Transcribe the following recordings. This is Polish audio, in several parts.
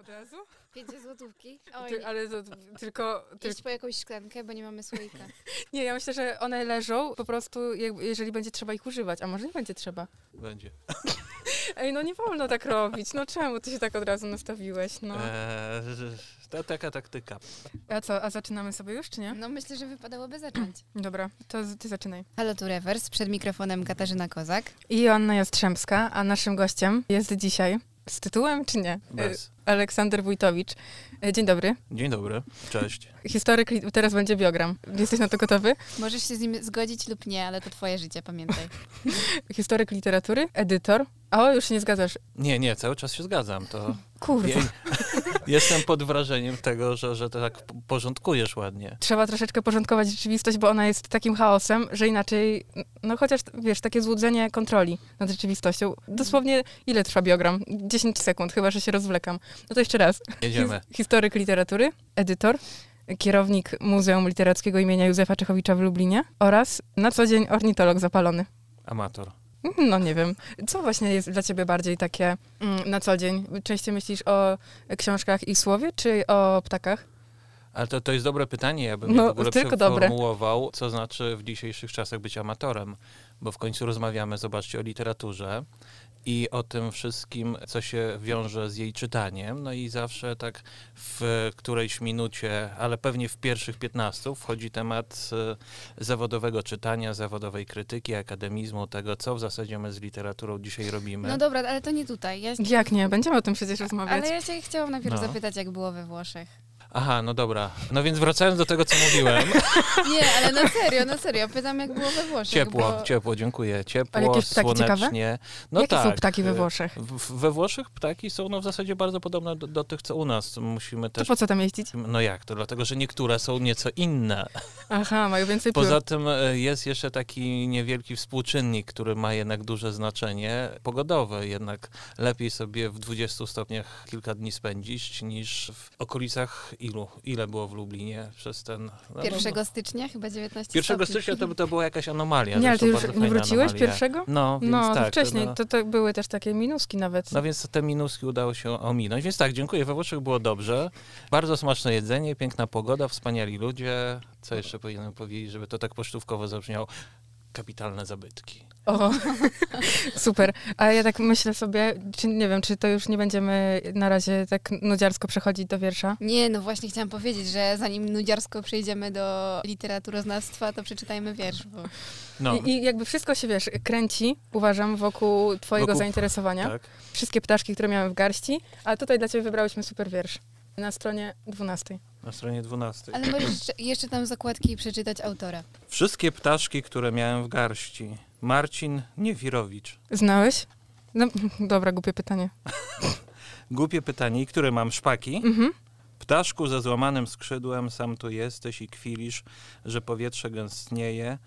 Od razu? Pięciozłotówki? Oj, Ty, ale to, tylko... Ty, iść po jakąś szklankę, bo nie mamy słoika. nie, ja myślę, że one leżą po prostu, jak, jeżeli będzie trzeba ich używać, a może nie będzie trzeba. Będzie. Ej, no nie wolno tak robić, no czemu ty się tak od razu nastawiłeś, no. Eee, to taka taktyka. A co, a zaczynamy sobie już, czy nie? No myślę, że wypadałoby zacząć. Dobra, to ty zaczynaj. Halo tu Rewers, przed mikrofonem Katarzyna Kozak. I Joanna Jastrzębska, a naszym gościem jest dzisiaj, z tytułem czy nie? Bez. Aleksander Wójtowicz. E, Dzień dobry. Dzień dobry, cześć. Historyk, teraz będzie biogram. Jesteś na to gotowy? Możesz się z nim zgodzić lub nie, ale to twoje życie, pamiętaj. Historyk literatury, edytor. O, już się nie zgadzasz. Nie, nie, cały czas się zgadzam. To Kurwa. je, jestem pod wrażeniem tego, że, że to tak porządkujesz ładnie. Trzeba troszeczkę porządkować rzeczywistość, bo ona jest takim chaosem, że inaczej, no chociaż, wiesz, takie złudzenie kontroli nad rzeczywistością. Dosłownie, ile trwa biogram? 10 sekund, chyba, że się rozwlekam. No to jeszcze raz. Jedziemy. His- historyk literatury, edytor, kierownik Muzeum Literackiego imienia Józefa Czechowicza w Lublinie oraz na co dzień ornitolog zapalony. Amator. No nie wiem. Co właśnie jest dla ciebie bardziej takie mm, na co dzień? Częściej myślisz o książkach i słowie, czy o ptakach? Ale to, to jest dobre pytanie, ja bym No, je w ogóle tylko dobre. przeformułował, co znaczy w dzisiejszych czasach być amatorem, bo w końcu rozmawiamy, zobaczcie, o literaturze i o tym wszystkim, co się wiąże z jej czytaniem. No i zawsze tak w którejś minucie, ale pewnie w pierwszych 15 wchodzi temat e, zawodowego czytania, zawodowej krytyki, akademizmu, tego, co w zasadzie my z literaturą dzisiaj robimy. No dobra, ale to nie tutaj. Ja, Jak nie? Będziemy o tym przecież rozmawiać. ale ja się chciałam najpierw No. zapytać, jak było we Włoszech. Aha, no dobra. No więc wracając do tego, co mówiłem. Nie, ale na serio, na serio. Pytam, jak było we Włoszech. Ciepło, bo... ciepło, dziękuję. Ciepło, Ale jakieś ptaki słonecznie. No Jakie tak. są ptaki we e, Włoszech? W, we Włoszech ptaki są no, w zasadzie bardzo podobne do, do tych, co u nas. Musimy To też... po co tam jeździć? No jak to? Dlatego, że niektóre są nieco inne. Aha, mają więcej piór. Poza tym e, jest jeszcze taki niewielki współczynnik, który ma jednak duże znaczenie pogodowe. Jednak lepiej sobie w 20 stopniach kilka dni spędzić niż w okolicach ilu? Ile było w Lublinie przez ten... No, no, 1 stycznia, chyba 19 1 stopni. stycznia to, to była jakaś anomalia. Nie, ale ty już nie wróciłeś anomalia. pierwszego? No, więc No, to tak. wcześniej. No, To, to były też takie minuski nawet. no więc te minuski udało się ominąć. Więc tak, dziękuję. We Włoszech było dobrze. Bardzo smaczne jedzenie, piękna pogoda, wspaniali ludzie. Co jeszcze powinienem powiedzieć, żeby to tak pocztówkowo zabrzmiało? Kapitalne zabytki. O, super. A ja tak myślę sobie, czy nie wiem, czy to już nie będziemy na razie tak nudziarsko przechodzić do wiersza? Nie, no właśnie chciałam powiedzieć, że zanim nudziarsko przejdziemy do literaturoznawstwa, to przeczytajmy wiersz. Bo... No, I, I jakby wszystko się, wiesz, kręci, uważam, wokół twojego Wokół- zainteresowania. tak. Wszystkie ptaszki, które miałem w garści, a tutaj dla ciebie wybrałyśmy super wiersz. Na stronie 12. Na stronie 12. Ale możesz jeszcze, jeszcze tam zakładki przeczytać autora. Wszystkie ptaszki, które miałem w garści. Marcin Niewirowicz. Znałeś? No, dobra, głupie pytanie. Głupie pytanie. I które mam? Szpaki? Mhm. Ptaszku ze złamanym skrzydłem, sam tu jesteś i kwilisz, że powietrze gęstnieje,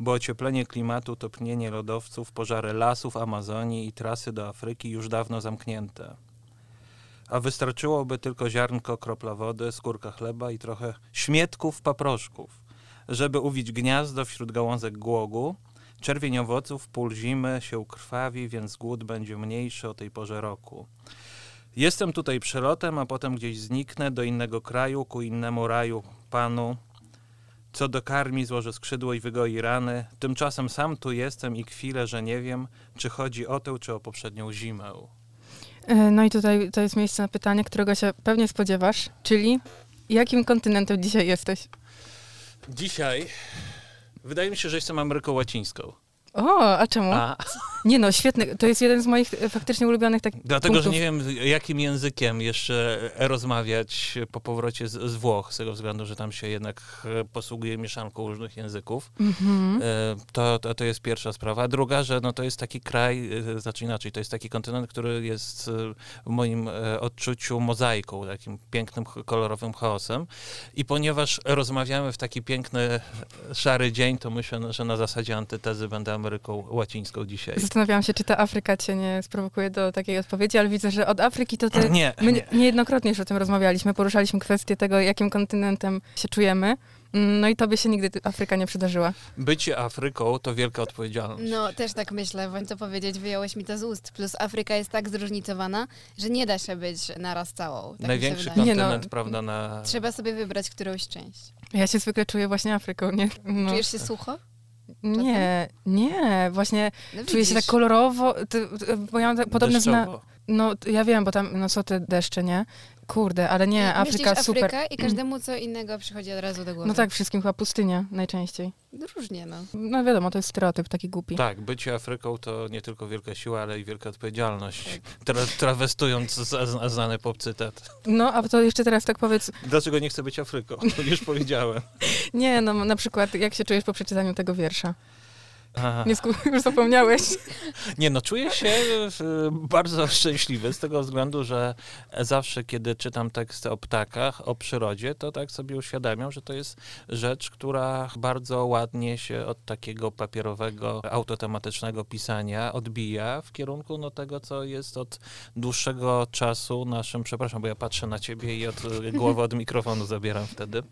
bo ocieplenie klimatu, topnienie lodowców, pożary lasów Amazonii i trasy do Afryki już dawno zamknięte. A wystarczyłoby tylko ziarnko, kropla wody, skórka chleba i trochę śmietków paproszków, żeby uwić gniazdo wśród gałązek głogu. Czerwień owoców, pól zimy się krwawi, więc głód będzie mniejszy o tej porze roku. Jestem tutaj przelotem, a potem gdzieś zniknę do innego kraju, ku innemu raju, panu. Co dokarmi, złoży skrzydło i wygoi rany. Tymczasem sam tu jestem i chwilę, że nie wiem, czy chodzi o tę, czy o poprzednią zimę. E, No i tutaj to jest miejsce na pytanie, którego się pewnie spodziewasz, czyli jakim kontynentem dzisiaj jesteś? Dzisiaj wydaje mi się, że jestem Ameryką Łacińską. O, a czemu? A, Nie no, świetny. To jest jeden z moich e, faktycznie ulubionych takich dlatego, że punktów. nie wiem, jakim językiem jeszcze rozmawiać po powrocie z, z Włoch, z tego względu, że tam się jednak e, posługuje mieszanką różnych języków. Mhm. E, To, to, to jest pierwsza sprawa. A druga, że no to jest taki kraj, e, znaczy inaczej, to jest taki kontynent, który jest e, w moim e, odczuciu mozaiką, takim pięknym, kolorowym chaosem. I ponieważ rozmawiamy w taki piękny, szary dzień, to myślę, że na zasadzie antytezy będę Ameryką Łacińską dzisiaj. Zastanawiałam się, czy ta Afryka cię nie sprowokuje do takiej odpowiedzi, ale widzę, że od Afryki to ty... Nie, My nie. niejednokrotnie już o tym rozmawialiśmy, poruszaliśmy kwestię tego, jakim kontynentem się czujemy. Mm, No i tobie się nigdy Afryka nie przydarzyła. Bycie Afryką to wielka odpowiedzialność. No, też tak myślę, bądź to powiedzieć, wyjąłeś mi to z ust. Plus Afryka jest tak zróżnicowana, że nie da się być naraz całą. Tak Największy wydaje. Nie no. kontynent, prawda, na... Trzeba sobie wybrać którąś część. Ja się zwykle czuję właśnie Afryką, nie? No. Czujesz się sucho? Nie, nie, właśnie No czuję się tak kolorowo, ty, ty, bo ja mam podobne zna... No ja wiem, bo tam, no co te deszcze, nie? Kurde, ale nie, Afryka Myślisz super. Afryka i każdemu co innego przychodzi od razu do głowy. No tak, wszystkim chyba pustynia najczęściej. No Różnie, no. No wiadomo, to jest stereotyp taki głupi. Tak, bycie Afryką to nie tylko wielka siła, ale i wielka odpowiedzialność. Tak. Tra trawestując znany pop cytat. No, a to jeszcze teraz tak powiedz, Dlaczego nie chcę być Afryką? Już powiedziałem. nie, no na przykład jak się czujesz po przeczytaniu tego wiersza? Nie sku- już zapomniałeś. Nie, no czuję się bardzo szczęśliwy z tego względu, że zawsze, kiedy czytam teksty o ptakach, o przyrodzie, to tak sobie uświadamiam, że to jest rzecz, która bardzo ładnie się od takiego papierowego, autotematycznego pisania odbija w kierunku no, tego, co jest od dłuższego czasu naszym, przepraszam, bo ja patrzę na ciebie i od głowy od mikrofonu zabieram wtedy.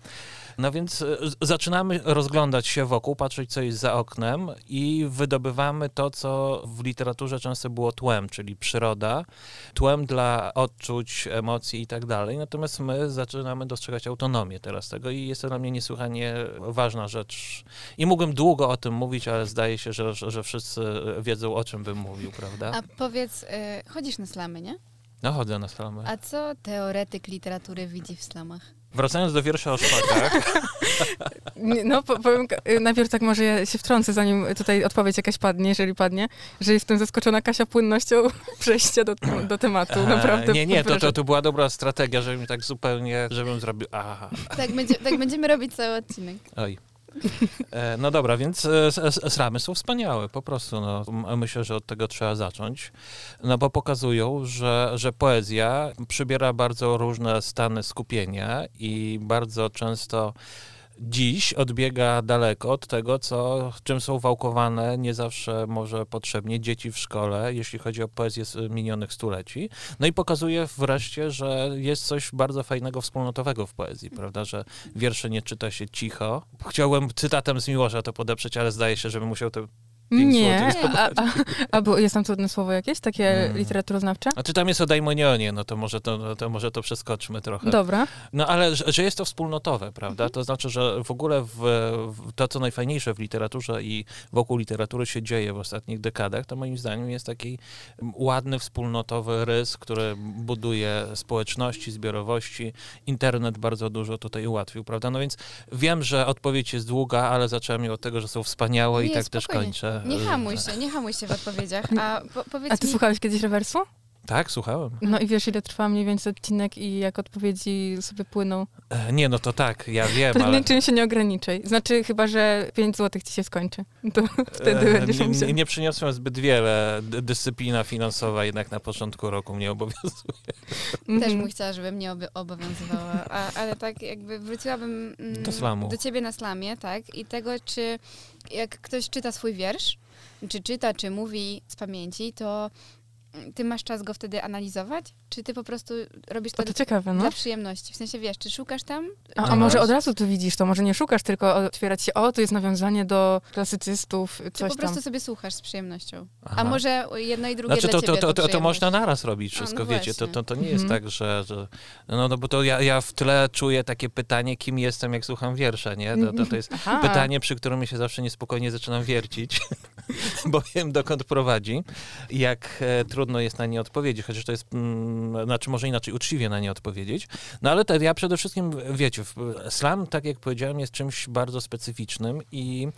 No więc zaczynamy rozglądać się wokół, patrzeć, co jest za oknem i wydobywamy to, co w literaturze często było tłem, czyli przyroda, tłem dla odczuć, emocji i tak dalej. Natomiast my zaczynamy dostrzegać autonomię teraz tego i jest to dla mnie niesłychanie ważna rzecz. I mógłbym długo o tym mówić, ale zdaje się, że, że, wszyscy wiedzą, o czym bym mówił, prawda? A powiedz, y, chodzisz na slamy, nie? No chodzę na slamy. A co teoretyk literatury widzi w slamach? Wracając do wiersza o szpakach, No, po, powiem, y, najpierw tak może ja się wtrącę, zanim tutaj odpowiedź jakaś padnie, jeżeli padnie, że jestem zaskoczona Kasia płynnością przejścia do, do tematu, naprawdę. E, nie, nie, to, to, to była dobra strategia, żebym tak zupełnie, żebym zrobił, aha, Tak, będzie, tak będziemy robić cały odcinek. oj. E, No dobra, więc e, s- s- slamy są wspaniałe, po prostu. No. Myślę, że od tego trzeba zacząć, no bo pokazują, że, że poezja przybiera bardzo różne stany skupienia i bardzo często dziś odbiega daleko od tego, co, czym są wałkowane nie zawsze może potrzebnie dzieci w szkole, jeśli chodzi o poezję z minionych stuleci. No i pokazuje wreszcie, że jest coś bardzo fajnego wspólnotowego w poezji, prawda, że wiersze nie czyta się cicho. Chciałem cytatem z Miłosza to podeprzeć, ale zdaje się, żebym musiał to... Nie, a, a, a było, jest tam trudne słowo jakieś, takie Mm. literaturoznawcze? Znaczy tam jest o daimonionie, no to może to, no to, może to przeskoczmy trochę. Dobra. No ale że, że jest to wspólnotowe, prawda? To znaczy, że w ogóle w, w to, co najfajniejsze w literaturze i wokół literatury się dzieje w ostatnich dekadach, to moim zdaniem jest taki ładny, wspólnotowy rys, który buduje społeczności, zbiorowości. Internet bardzo dużo tutaj ułatwił, prawda? No więc wiem, że odpowiedź jest długa, ale zacząłem ją od tego, że są wspaniałe i Nie, tak też spokojnie. kończę. Nie hamuj się, nie hamuj się w odpowiedziach. A po, powiedz A ty mi, słuchałeś kiedyś rewersu? Tak, słuchałem. No i wiesz, ile trwa mniej więcej odcinek i jak odpowiedzi sobie płyną? E, Nie, no to tak, ja wiem, To ale... niczym się nie ograniczaj. Znaczy, chyba, że 5 złotych ci się skończy. To wtedy E, będziesz nie, musiał. nie, nie przyniosłem zbyt wiele. D- Dyscyplina finansowa jednak na początku roku mnie obowiązuje. też Mhm. bym chciała, żeby mnie oby obowiązywała, a, ale tak jakby wróciłabym mm, Do slamu. do ciebie na slamie, tak? I tego, czy jak ktoś czyta swój wiersz, czy czyta, czy mówi z pamięci, to ty masz czas go wtedy analizować? Czy ty po prostu robisz to, to ciekawe, no. dla przyjemności? W sensie, wiesz, czy szukasz tam? A, a może od razu tu widzisz to, może nie szukasz, tylko otwierać się, o, to jest nawiązanie do klasycystów, Czy coś po prostu tam. sobie słuchasz z przyjemnością? Aha. A może jedno i drugie Znaczy, dla to, to, ciebie to, to, to przyjemność? można naraz robić A, wszystko, no wiecie. To, to, to nie jest Mhm. tak, że. że no, no bo to ja, ja w tle czuję takie pytanie, kim jestem, jak słucham wiersza, nie? To, to, to jest Aha. pytanie, przy którym się zawsze niespokojnie zaczynam wiercić, bo wiem, dokąd prowadzi jak e, trudno jest na nie odpowiedzieć, chociaż to jest, mm, znaczy może inaczej, uczciwie na nie odpowiedzieć. No ale te, ja przede wszystkim, wiecie, slam, tak jak powiedziałem, jest czymś bardzo specyficznym i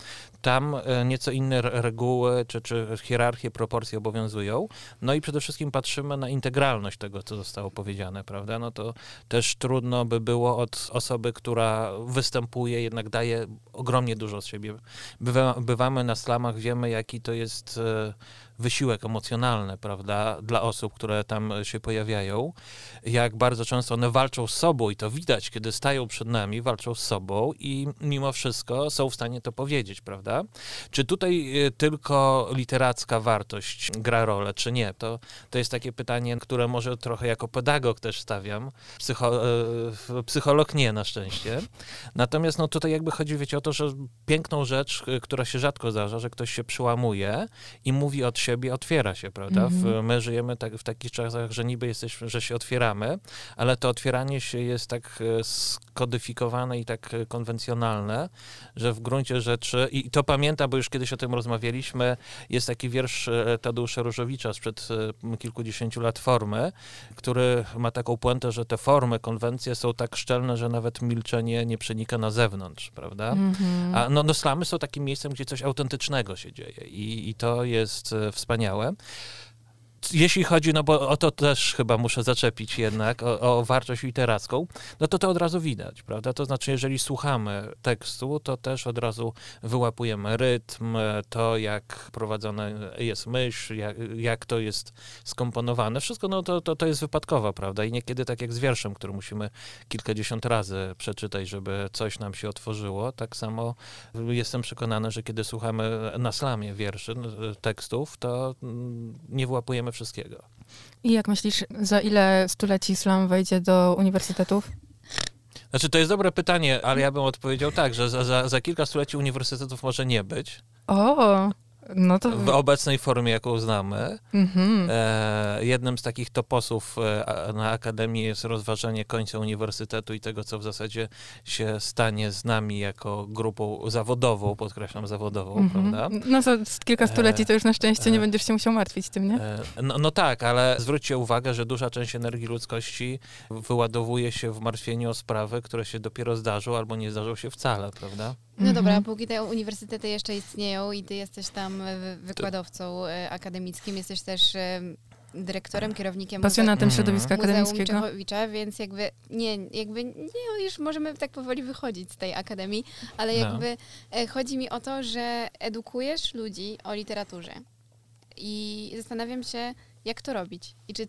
tam e, nieco inne re- reguły czy, czy hierarchie, proporcje obowiązują. No i przede wszystkim patrzymy na integralność tego, co zostało powiedziane, prawda? No to też trudno by było od osoby, która występuje, jednak daje ogromnie dużo z siebie. Bywa, bywamy na slamach, wiemy, jaki to jest e, wysiłek emocjonalny, prawda, dla osób, które tam się pojawiają, jak bardzo często one walczą z sobą i to widać, kiedy stają przed nami, walczą z sobą i mimo wszystko są w stanie to powiedzieć, prawda? Czy tutaj y, tylko literacka wartość gra rolę, czy nie? To, to jest takie pytanie, które może trochę jako pedagog też stawiam. Psycho, y, psycholog nie, na szczęście. Natomiast no tutaj jakby chodzi, wiecie, o to, że piękną rzecz, y, która się rzadko zdarza, że ktoś się przyłamuje i mówi od siebie, otwiera się, prawda? W, Mhm. my żyjemy tak, w takich czasach, że niby jesteśmy, że się otwieramy, ale to otwieranie się jest tak e, skodyfikowane i tak e, konwencjonalne, że w gruncie rzeczy, i to pamiętam, bo już kiedyś o tym rozmawialiśmy, jest taki wiersz e, Tadeusza Różowicza sprzed kilkudziesięciu lat formy, który ma taką puentę, że te formy, konwencje są tak szczelne, że nawet milczenie nie przenika na zewnątrz, prawda? Mhm. A no, no slamy są takim miejscem, gdzie coś autentycznego się dzieje i, i to jest e, wspaniałe. Jeśli chodzi, no bo o to też chyba muszę zaczepić jednak, o, o wartość literacką, no to to od razu widać, prawda? To znaczy, jeżeli słuchamy tekstu, to też od razu wyłapujemy rytm, to jak prowadzona jest myśl, jak, jak to jest skomponowane. Wszystko no to, to, to jest wypadkowa, prawda? I niekiedy tak jak z wierszem, który musimy kilkadziesiąt razy przeczytać, żeby coś nam się otworzyło, tak samo jestem przekonany, że kiedy słuchamy na slamie wierszy, tekstów, to mm, nie wyłapujemy wszystkiego. I jak myślisz, za ile stuleci slam wejdzie do uniwersytetów? Znaczy, to jest dobre pytanie, ale ja bym odpowiedział tak, że za, za, za kilka stuleci uniwersytetów może nie być O, no to... w obecnej formie, jaką znamy. Mhm. E, jednym z takich toposów e, na Akademii jest rozważenie końca uniwersytetu i tego, co w zasadzie się stanie z nami jako grupą zawodową, podkreślam zawodową, Mhm. prawda? No to z kilka stuleci to już na szczęście nie e, będziesz się musiał martwić tym, nie? E, No, no tak, ale zwróćcie uwagę, że duża część energii ludzkości wyładowuje się w martwieniu o sprawy, które się dopiero zdarzą albo nie zdarzą się wcale, prawda? No dobra, Mhm. póki te uniwersytety jeszcze istnieją i ty jesteś tam e, wykładowcą e, akademickim, jesteś też e, dyrektorem, kierownikiem Pasjonatem Mhm. środowiska Muzeum akademickiego. Czechowicza, więc jakby nie, jakby nie, już możemy tak powoli wychodzić z tej akademii, ale No. jakby e, chodzi mi o to, że edukujesz ludzi o literaturze i zastanawiam się, jak to robić i czy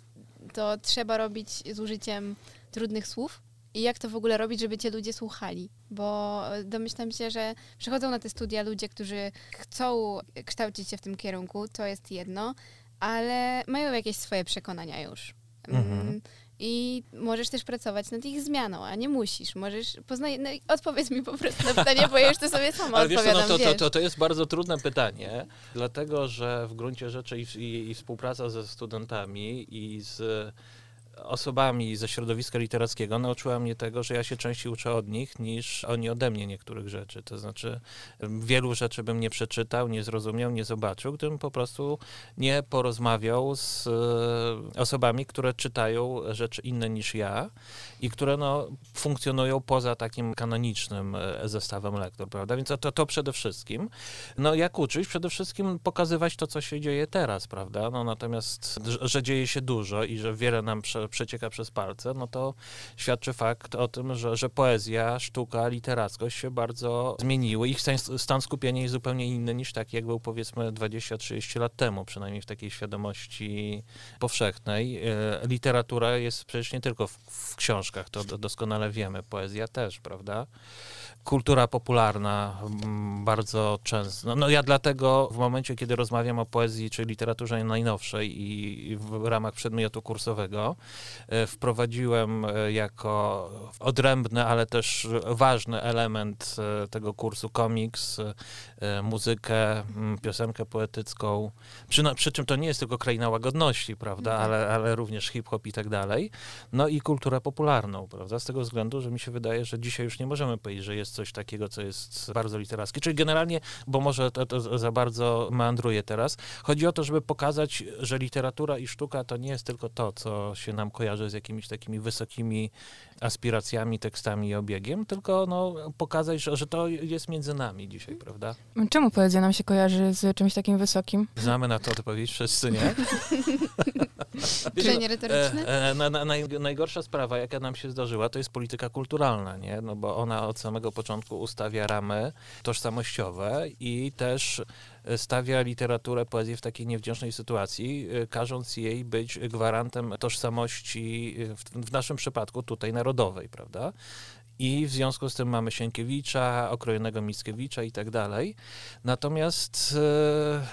to trzeba robić z użyciem trudnych słów i jak to w ogóle robić, żeby cię ludzie słuchali, bo e, domyślam się, że przychodzą na te studia ludzie, którzy chcą kształcić się w tym kierunku, to jest jedno, ale mają jakieś swoje przekonania już. Mhm. Mm, I możesz też pracować nad ich zmianą, a nie musisz. Możesz poznaj, no, odpowiedz mi po prostu na pytanie, bo ja już to sobie sama Ale wiesz co, no to, to, to, to jest bardzo trudne pytanie, dlatego że w gruncie rzeczy i, i, i współpraca ze studentami i z osobami ze środowiska literackiego nauczyła mnie tego, że ja się częściej uczę od nich niż oni ode mnie niektórych rzeczy. To znaczy wielu rzeczy bym nie przeczytał, nie zrozumiał, nie zobaczył, gdybym po prostu nie porozmawiał z e, osobami, które czytają rzeczy inne niż ja i które no, funkcjonują poza takim kanonicznym e, zestawem lektur, prawda? Więc to, to, przede wszystkim. No jak uczyć? Przede wszystkim pokazywać to, co się dzieje teraz, prawda? No natomiast, że dzieje się dużo i że wiele nam prze, przecieka przez palce, no to świadczy fakt o tym, że, że poezja, sztuka, literackość się bardzo zmieniły. Ich stan, stan skupienia jest zupełnie inny niż taki, jak był powiedzmy 20-30 lat temu, przynajmniej w takiej świadomości powszechnej. E, Literatura jest przecież nie tylko w, w książkach, to do- doskonale wiemy, poezja też, prawda? Kultura popularna mm, bardzo często. No, no ja dlatego w momencie, kiedy rozmawiam o poezji czy literaturze najnowszej i w ramach przedmiotu kursowego, wprowadziłem e, jako odrębny, ale też ważny element e, tego kursu komiks, e, muzykę, piosenkę poetycką, przy, no, przy czym to nie jest tylko kraina łagodności, prawda, Mhm. ale, ale również hip-hop i tak dalej, no i kulturę popularną, prawda, z tego względu, że mi się wydaje, że dzisiaj już nie możemy powiedzieć, że jest coś takiego, co jest bardzo literackie, czyli generalnie, bo może to, to za bardzo meandruję teraz, chodzi o to, żeby pokazać, że literatura i sztuka to nie jest tylko to, co się nam kojarzy z jakimiś takimi wysokimi aspiracjami, tekstami i obiegiem, tylko no, pokazać, że, że to jest między nami dzisiaj, prawda? Czemu poezja nam się kojarzy z czymś takim wysokim? Znamy na to odpowiedź wszyscy, nie? Pytanie retoryczne? E, e, na, na, naj, najgorsza sprawa, jaka nam się zdarzyła, to jest polityka kulturalna, nie? No bo ona od samego początku ustawia ramy tożsamościowe i też stawia literaturę, poezję w takiej niewdzięcznej sytuacji, e, każąc jej być gwarantem tożsamości, e, w, w naszym przypadku tutaj narodowej, prawda? I w związku z tym mamy Sienkiewicza, okrojonego Mickiewicza i tak dalej. Natomiast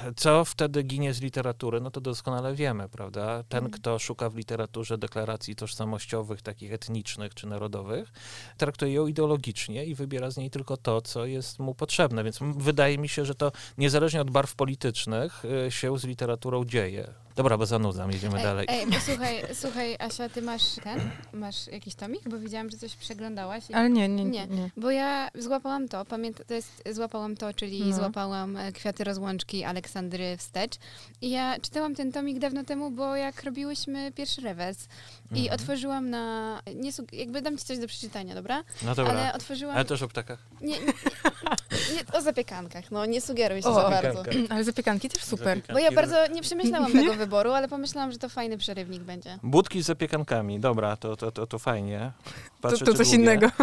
e, co wtedy ginie z literatury, no to doskonale wiemy, prawda? Ten, Mhm. kto szuka w literaturze deklaracji tożsamościowych, takich etnicznych czy narodowych, traktuje ją ideologicznie i wybiera z niej tylko to, co jest mu potrzebne. Więc wydaje mi się, że to niezależnie od barw politycznych e, się z literaturą dzieje. Dobra, bo zanudzam, jedziemy Ej, dalej. ej, bo słuchaj, słuchaj, Asia, ty masz ten? Masz jakiś tomik? Bo widziałam, że coś przeglądałaś. i- Ale nie, nie, Nie. nie. Bo ja złapałam to, pamiętam, to jest złapałam to, czyli No. złapałam e, Kwiaty Rozłączki Aleksandry Wstecz. I ja czytałam ten tomik dawno temu, bo jak robiłyśmy pierwszy rewers i Mhm. otworzyłam na, nie, jakby dam ci coś do przeczytania, dobra? No dobra. Ale otworzyłam, Ale też o ptakach. nie, nie, nie, o zapiekankach, no nie sugeruj się O, za bardzo. Ale zapiekanki też super. Bo ja bardzo nie przemyślałam tego wyboru, ale pomyślałam, że to fajny przerywnik będzie. Budki z zapiekankami, dobra, to, to, to, to fajnie. To, Patrzę, to czy coś lubię. innego.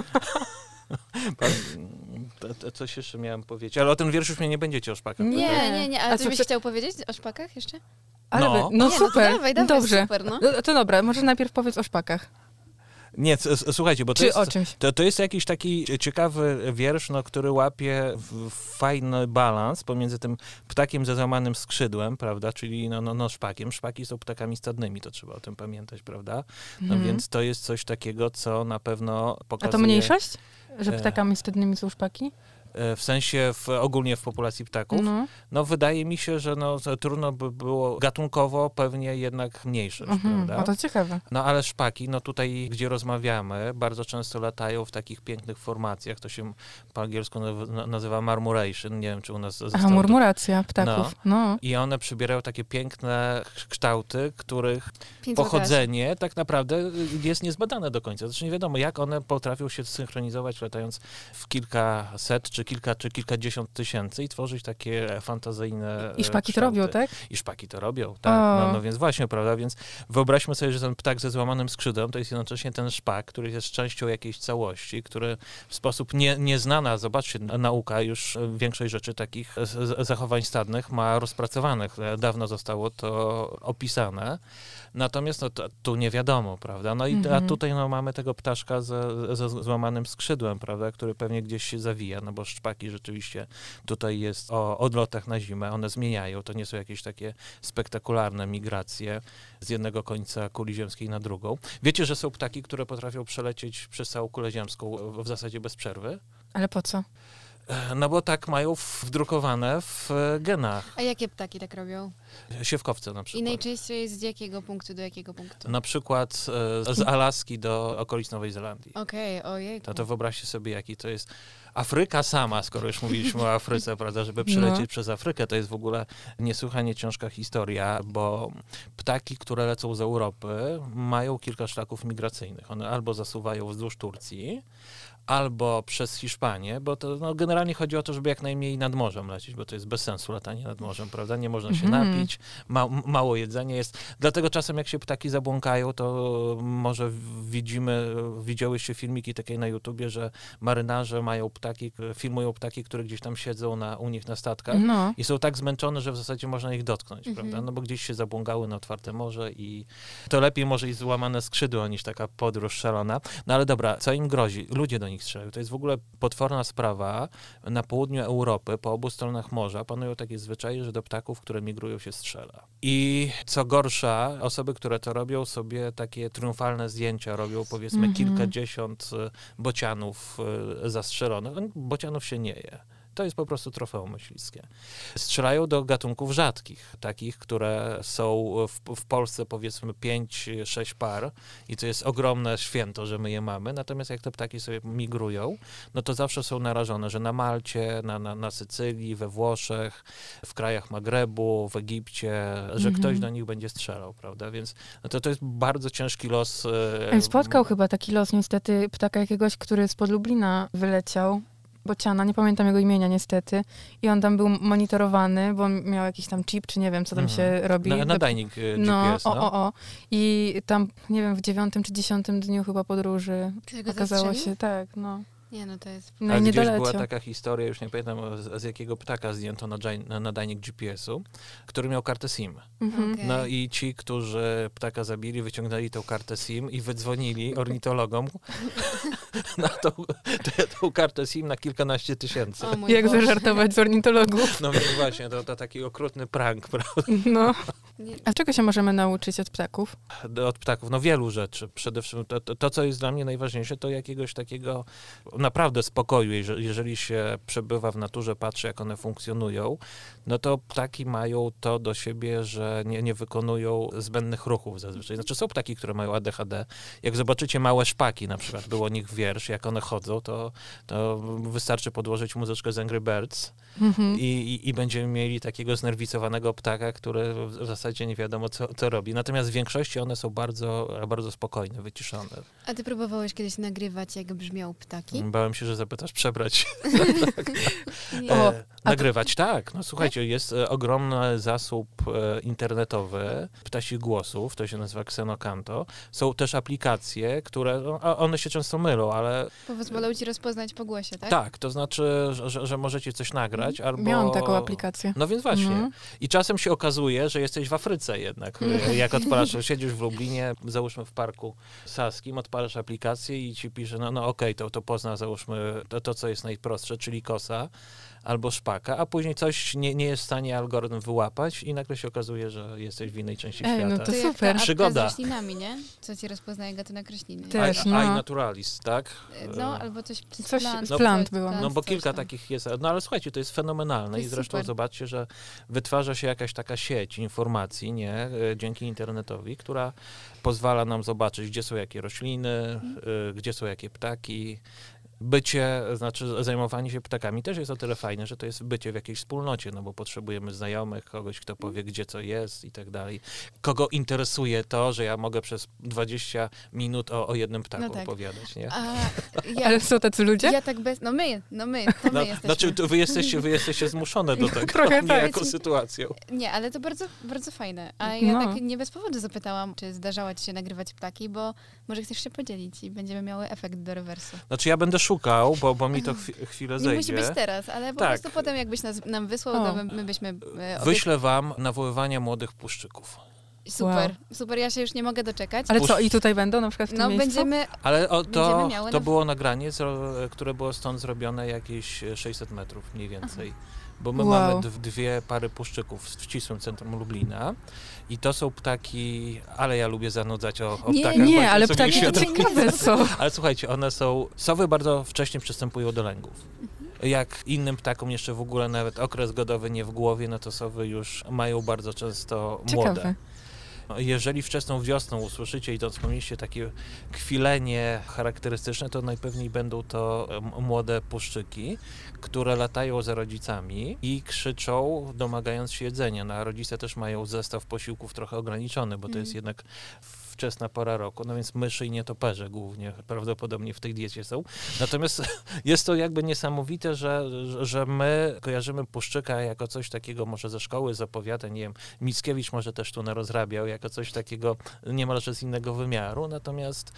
To, to coś jeszcze miałem powiedzieć, ale o tym wierszu już mnie nie będziecie o szpakach. Nie. Nie, nie, nie, ale A co byś chciał powiedzieć o szpakach jeszcze? Ale No. no, no nie, No to super. dawaj, dawaj, Dobrze. super, no. No, to dobra, może najpierw powiedz o szpakach. Nie, słuchajcie, bo to Czy jest, to, to jest jakiś taki ciekawy wiersz, no, który łapie fajny balans pomiędzy tym ptakiem ze złamanym skrzydłem, prawda, czyli no, no, no szpakiem. Szpaki są ptakami stadnymi, to trzeba o tym pamiętać, prawda? No Mhm. więc to jest coś takiego, co na pewno A pokazuje... to mniejszość? Że E. ptakami stadnymi są szpaki? E, W sensie w, ogólnie w populacji ptaków. No. No wydaje mi się, że no, trudno by było gatunkowo pewnie jednak mniejszość, Mhm. prawda? O, to ciekawe. No ale szpaki, no tutaj, gdzie rozmawiamy, bardzo często latają w takich pięknych formacjach, to się po angielsku nazywa marmoration, nie wiem, czy u nas zostało to- murmuracja ptaków. No. I one przybierają takie piękne kształty, których pochodzenie tak naprawdę jest niezbadane do końca. Znaczy nie wiadomo, jak one potrafią się synchronizować, latając w kilkaset, czy kilka, czy kilkadziesiąt tysięcy i tworzyć takie fantazyjne I szpaki to robią, tak? I szpaki to robią, tak. No, no więc właśnie, prawda? Więc wyobraźmy sobie, że ten ptak ze złamanym skrzydłem to jest jednocześnie ten szpak, który jest częścią jakiejś całości, który w sposób nie, nieznana, zobaczcie, nauka już większość rzeczy takich zachowań stadnych ma rozpracowanych. Dawno zostało to opisane. Natomiast no, to, tu nie wiadomo, prawda? No i a Mhm. tutaj no, mamy tego ptaszka ze, ze złamanym skrzydłem, prawda? Który pewnie gdzieś się zawija, no bo szpaki rzeczywiście tutaj jest o odlotach na zimę, one zmieniają, to nie są jakieś takie spektakularne migracje z jednego końca kuli ziemskiej na drugą. Wiecie, że są ptaki, które potrafią przelecieć przez całą kulę ziemską w- zasadzie bez przerwy? Ale po co? E, No bo tak mają wdrukowane w e, genach. A jakie ptaki tak robią? Siewkowce na I przykład. najczęściej z jakiego punktu do jakiego punktu? Na przykład e, z Alaski do okolic Nowej Zelandii. Okej, ojej. No to wyobraźcie sobie, jaki to jest. Afryka sama, skoro już mówiliśmy o Afryce, prawda, żeby przelecieć No. przez Afrykę, to jest w ogóle niesłychanie ciężka historia, bo ptaki, które lecą z Europy, mają kilka szlaków migracyjnych. One albo zasuwają wzdłuż Turcji, albo przez Hiszpanię, bo to no, generalnie chodzi o to, żeby jak najmniej nad morzem lecieć, bo to jest bez sensu latanie nad morzem, prawda? Nie można się Mhm. napić, ma, mało jedzenia jest. Dlatego czasem jak się ptaki zabłąkają, to może widzimy, widziałyście filmiki takie na YouTubie, że marynarze mają ptaki, filmują ptaki, które gdzieś tam siedzą na, u nich na statkach. No. I są tak zmęczone, że w zasadzie można ich dotknąć, Mhm. prawda? No bo gdzieś się zabłąkały na otwarte morze i to lepiej może i złamane skrzydła niż taka podróż szalona. No ale dobra, co im grozi? Ludzie do nich strzelają. To jest w ogóle potworna sprawa. Na południu Europy, po obu stronach morza panują takie zwyczaje, że do ptaków, które migrują się strzela. I co gorsza, osoby, które to robią, sobie takie triumfalne zdjęcia robią, powiedzmy Mhm. kilkadziesiąt e, bocianów e, zastrzelonych. Bocianów się nie je. To jest po prostu trofeum myśliwskie. Strzelają do gatunków rzadkich, takich, które są w, w Polsce powiedzmy 5-6 par i to jest ogromne święto, że my je mamy. Natomiast jak te ptaki sobie migrują, no to zawsze są narażone, że na Malcie, na, na, na Sycylii, we Włoszech, w krajach Magrebu, w Egipcie, że Mhm. ktoś do nich będzie strzelał, prawda? Więc no to, to jest bardzo ciężki los. e, Spotkał chyba taki los niestety ptaka jakiegoś, który spod Lublina wyleciał Bociana, nie pamiętam jego imienia niestety, i on tam był monitorowany, bo on miał jakiś tam chip, czy nie wiem, co tam Mhm. się robi. Na, nadajnik e, no, GPS, o, no. o, o. I tam, nie wiem, w dziewiątym czy dziesiątym dniu chyba podróży go okazało zastrzelił? się, tak, no. Nie, no to jest... No nie gdzieś była taka historia, już nie pamiętam z, z jakiego ptaka zdjęto nadaj- na nadajnik GPS-u, który miał kartę SIM. Mhm. Okej. No i ci, którzy ptaka zabili, wyciągnęli tą kartę SIM i wydzwonili ornitologom na tą, tę- tą kartę SIM na kilkanaście tysięcy. O Jak Boże. zażartować z ornitologów. No więc właśnie, to, to taki okrutny prank prawda, No. Nie, A czego się możemy nauczyć od ptaków? od ptaków. No wielu rzeczy. Przede wszystkim to, to, to, co jest dla mnie najważniejsze, to jakiegoś takiego naprawdę spokoju. Jeżeli, się przebywa w naturze, patrzy jak one funkcjonują, no to ptaki mają to do siebie, że nie, nie wykonują zbędnych ruchów zazwyczaj. Znaczy są ptaki, które mają ADHD. Jak zobaczycie małe szpaki, na przykład był o nich wiersz, jak one chodzą, to, to wystarczy podłożyć muzyczkę z Angry Birds Mhm. i, i, i będziemy mieli takiego znerwicowanego ptaka, który w w zasadzie nie wiadomo, co, co robi. Natomiast w większości one są bardzo, bardzo spokojne, wyciszone. A ty próbowałeś kiedyś nagrywać, jak brzmiał ptaki? Bałem się, że zapytasz przebrać. Nie. O, E, nagrywać, tak. No słuchajcie, jest e, ogromny zasób e, internetowy ptasich głosów, to się nazywa Xenocanto. Są też aplikacje, które, no, one się często mylą, ale Pozwolą ci rozpoznać po głosie, tak? tak, to znaczy, że, że, że możecie coś nagrać albo... Miałam taką aplikację. No więc właśnie. Mhm. I czasem się okazuje, że jesteś w Afryce jednak. E, Jak odpalasz, siedzisz w Lublinie, załóżmy w parku saskim, odpalasz aplikację i ci pisze, no, no okej, to, to pozna załóżmy to, to, co jest najprostsze, czyli kosa albo szpaka, a później coś nie, nie jest w stanie algorytm wyłapać i nagle się okazuje, że jesteś w innej części Ej, no świata. to jak ta super. Przygoda. z roślinami, nie? Co ci rozpoznaje gatunek rośliny. Też, I, no. naturalist, tak? No, albo coś z Coś plant. z plant było. No bo kilka tam. takich jest. No ale słuchajcie, to jest fenomenalne To i jest zresztą super. zobaczcie, że wytwarza się jakaś taka sieć informacji, nie, e, dzięki internetowi, która pozwala nam zobaczyć, gdzie są jakie rośliny, Mhm. e, gdzie są jakie ptaki. Bycie, znaczy zajmowanie się ptakami też jest o tyle fajne, że to jest bycie w jakiejś wspólnocie, no bo potrzebujemy znajomych, kogoś, kto powie, gdzie co jest i tak dalej. Kogo interesuje to, że ja mogę przez 20 minut o, o jednym ptaku No tak. opowiadać, nie? A ja, Ale są tacy ludzie? ja tak bez... No my, no my, to my No, jesteśmy. znaczy, to wy jesteście, wy jesteście zmuszone do tego, Trochę nie tak. jako sytuacją. Nie, ale to bardzo, bardzo fajne. A ja No. tak nie bez powodu zapytałam, czy zdarzało ci się nagrywać ptaki, bo może chcesz się podzielić i będziemy miały efekt do rewersu. Znaczy ja będę szukał, bo, bo mi to chwi- chwilę Nie zejdzie. musi być teraz, ale po Tak. prostu potem jakbyś nas, nam wysłał, O. to my, my byśmy... E, obie- Wyślę wam nawoływania młodych puszczyków. Super, super, ja się już nie mogę doczekać. Ale Pusz- co, i tutaj będą na przykład w tym No miejscu? będziemy... Ale o, to, Będziemy miały to było nagranie, które było stąd zrobione jakieś 600 metrów mniej więcej. Bo my Wow. mamy dwie pary puszczyków w ścisłym centrum Lublina i to są ptaki, ale ja lubię zanudzać o, o Nie, ptakach. Nie, ale ptaki to ciekawe są. Ale słuchajcie, one są. Sowy bardzo wcześnie przystępują do lęgów. Mhm. Jak innym ptakom jeszcze w ogóle nawet okres godowy nie w głowie, no to sowy już mają bardzo często młode. Ciekawe. Jeżeli wczesną wiosną usłyszycie i to wspomnieliście takie kwilenie charakterystyczne, to najpewniej będą to młode puszczyki, które latają za rodzicami i krzyczą, domagając się jedzenia. No, a rodzice też mają zestaw posiłków trochę ograniczony, bo to jest Mhm. jednak wczesna pora roku, no więc myszy i nietoperze głównie prawdopodobnie w tej diecie są. Natomiast jest to jakby niesamowite, że, że- my kojarzymy Puszczyka jako coś takiego może ze szkoły, z opowiadań, nie wiem, Mickiewicz może też tu narozrabiał, jako coś takiego niemalże z innego wymiaru, natomiast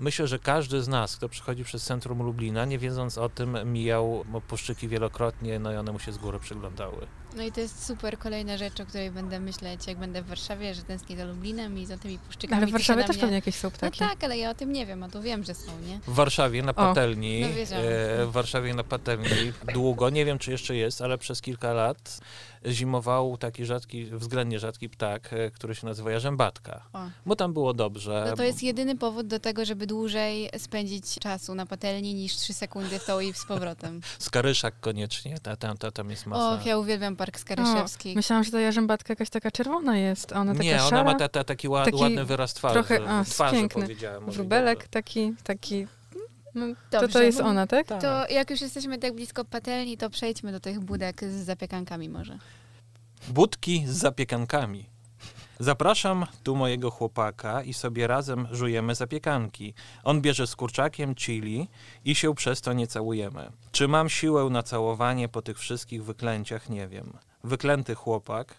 myślę, że każdy z nas, kto przychodzi przez centrum Lublina, nie wiedząc o tym, mijał Puszczyki wielokrotnie, no i one mu się z góry przyglądały. No i to jest super kolejna rzecz, o której będę myśleć, jak będę w Warszawie, że tęsknię za Lublinem i za tymi puszczykami. Ale w Warszawie też mnie- pewnie jakieś są No ptaki. tak, ale ja o tym nie wiem, a tu wiem, że są, nie? W Warszawie na patelni, no e, w Warszawie na patelni długo, nie wiem czy jeszcze jest, ale przez kilka lat zimował taki rzadki, względnie rzadki ptak, e, który się nazywa jarzębatka. O. Bo tam było dobrze. No to jest jedyny powód do tego, żeby dłużej spędzić czasu na patelni niż 3 sekundy w to i z powrotem. Skaryszak koniecznie, ta, ta, ta, tam jest masa. Och, ja uwielbiam Park Skaryszewski. Myślałam, że ta jarzębatka jakaś taka czerwona jest, a ona taka Nie, ona szara. ma ta, ta, taki, ład, taki ładny wyraz twarzy. trochę- a, twarzy piękny. powiedziałem. Wróbelek taki, taki... No, to, Dobrze, to jest bo- ona, tak? Tak. To jak już jesteśmy tak blisko patelni, to przejdźmy do tych budek z zapiekankami może. Budki z zapiekankami. Zapraszam tu mojego chłopaka i sobie razem żujemy zapiekanki. On bierze z kurczakiem chili i się przez to nie całujemy. Czy mam siłę na całowanie po tych wszystkich wyklęciach? Nie wiem. Wyklęty chłopak,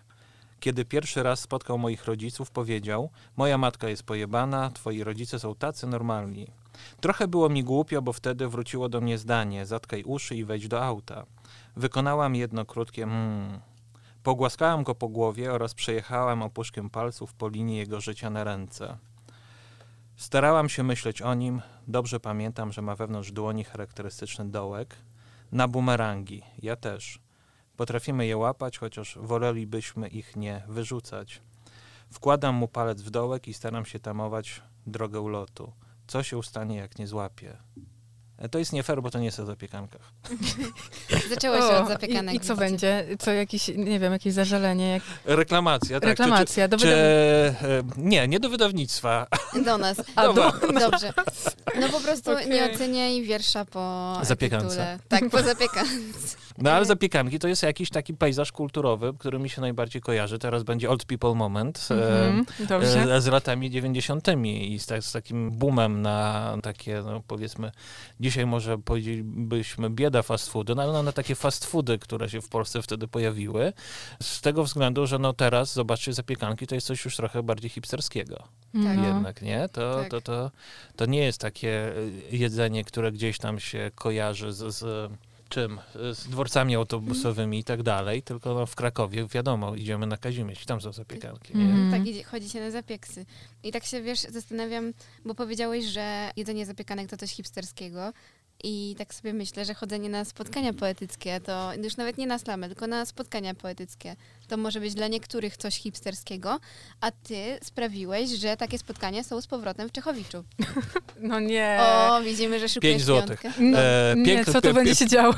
kiedy pierwszy raz spotkał moich rodziców, powiedział: Moja matka jest pojebana, twoi rodzice są tacy normalni. Trochę było mi głupio, bo wtedy wróciło do mnie zdanie: zatkaj uszy i wejdź do auta. Wykonałam jedno krótkie mmm. Pogłaskałam go po głowie oraz przejechałam opuszkiem palców po linii jego życia na ręce. Starałam się myśleć o nim. Dobrze pamiętam, że ma wewnątrz dłoni charakterystyczny dołek. Na bumerangi. Ja też. Potrafimy je łapać, chociaż wolelibyśmy ich nie wyrzucać. Wkładam mu palec w dołek i staram się tamować drogę lotu. Co się stanie, jak nie złapie? E, To jest nie fair, bo to nie jest o zapiekankach. Zaczęło się O, od zapiekanek. I, I co widzicie. będzie? Co jakieś, nie wiem, jakieś zażalenie? Jak... Reklamacja, tak. Reklamacja, czy, do czy, czy, wydawnictwa. e, Nie, nie do wydawnictwa. Do nas. A, do, Dobrze. No po prostu Okej. nie oceniaj wiersza po Zapiekance. tytule. Tak, po zapiekance. No ale zapiekanki to jest jakiś taki pejzaż kulturowy, który mi się najbardziej kojarzy. Teraz będzie Old People Moment. e, Mhm, dobrze. e, z latami 90. i z, tak, z takim boomem na takie, no powiedzmy, dzisiaj może powiedzielibyśmy bieda fast foody, no ale no, na takie fast foody, które się w Polsce wtedy pojawiły. Z tego względu, że no teraz, zobaczcie, zapiekanki to jest coś już trochę bardziej hipsterskiego Tak. No. jednak, nie? To, Tak. to, to, to nie jest takie y, jedzenie, które gdzieś tam się kojarzy z, z czym? Z dworcami autobusowymi i tak dalej, tylko no, w Krakowie, wiadomo, idziemy na Kazimierz tam są zapiekanki? Mhm. Tak, idzie, chodzi się na zapieksy. I tak się, wiesz, zastanawiam, bo powiedziałeś, że jedzenie zapiekanek to coś hipsterskiego. I tak sobie myślę, że chodzenie na spotkania poetyckie, to już nawet nie na slamę, tylko na spotkania poetyckie, to może być dla niektórych coś hipsterskiego, a ty sprawiłeś, że takie spotkania są z powrotem w Czechowiczu. No nie. O, widzimy, że szykujesz Pięć złotych. piątkę. No, E, nie, piękny- co to będzie się działo?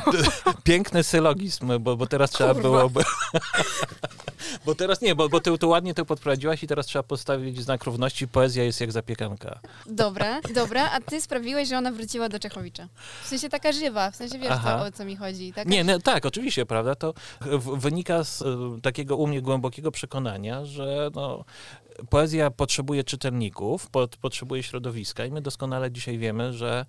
Piękny sylogizm, bo, bo teraz trzeba Kurwa. byłoby... bo teraz nie, bo, bo ty tu ładnie to podprowadziłaś i teraz trzeba postawić znak równości. Poezja jest jak zapiekanka. Dobra, dobra, a ty sprawiłeś, że ona wróciła do Czechowicza. W sensie taka żywa, w sensie wiesz, to, o co mi chodzi. Taka Nie, no, tak, oczywiście, prawda? To w, wynika z e, takiego u mnie głębokiego przekonania, że no, poezja potrzebuje czytelników, pot, potrzebuje środowiska i my doskonale dzisiaj wiemy, że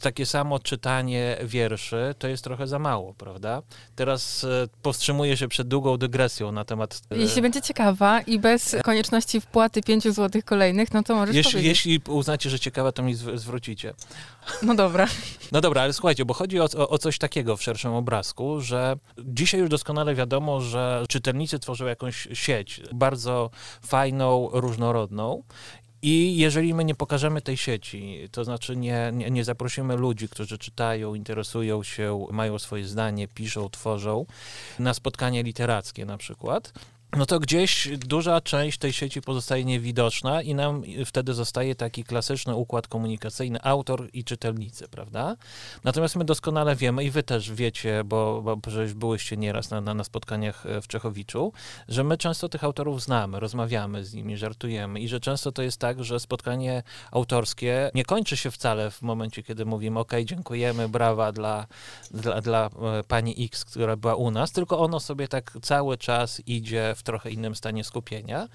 takie samo czytanie wierszy to jest trochę za mało, prawda? Teraz e, powstrzymuję się przed długą dygresją na temat... e, Jeśli będzie ciekawa i bez konieczności wpłaty 5 złotych kolejnych, no to możesz jeśli, powiedzieć. jeśli uznacie, że ciekawe, to mi zw- zwrócicie. No dobra. No dobra, ale słuchajcie, bo chodzi o, o, o coś takiego w szerszym obrazku, że dzisiaj już doskonale wiadomo, że czytelnicy tworzą jakąś sieć bardzo fajną, różnorodną. I jeżeli my nie pokażemy tej sieci, to znaczy nie, nie, nie zaprosimy ludzi, którzy czytają, interesują się, mają swoje zdanie, piszą, tworzą, na spotkanie literackie na przykład, no to gdzieś duża część tej sieci pozostaje niewidoczna i nam wtedy zostaje taki klasyczny układ komunikacyjny autor i czytelnicy, prawda? Natomiast my doskonale wiemy i wy też wiecie, bo, bo przecież byłyście nieraz na, na, na spotkaniach e, w Czechowiczu, że my często tych autorów znamy, rozmawiamy z nimi, żartujemy i że często to jest tak, że spotkanie autorskie nie kończy się wcale w momencie, kiedy mówimy ok, dziękujemy, brawa dla, dla, dla e, pani X, która była u nas, tylko ono sobie tak cały czas idzie w trochę innym stanie skupienia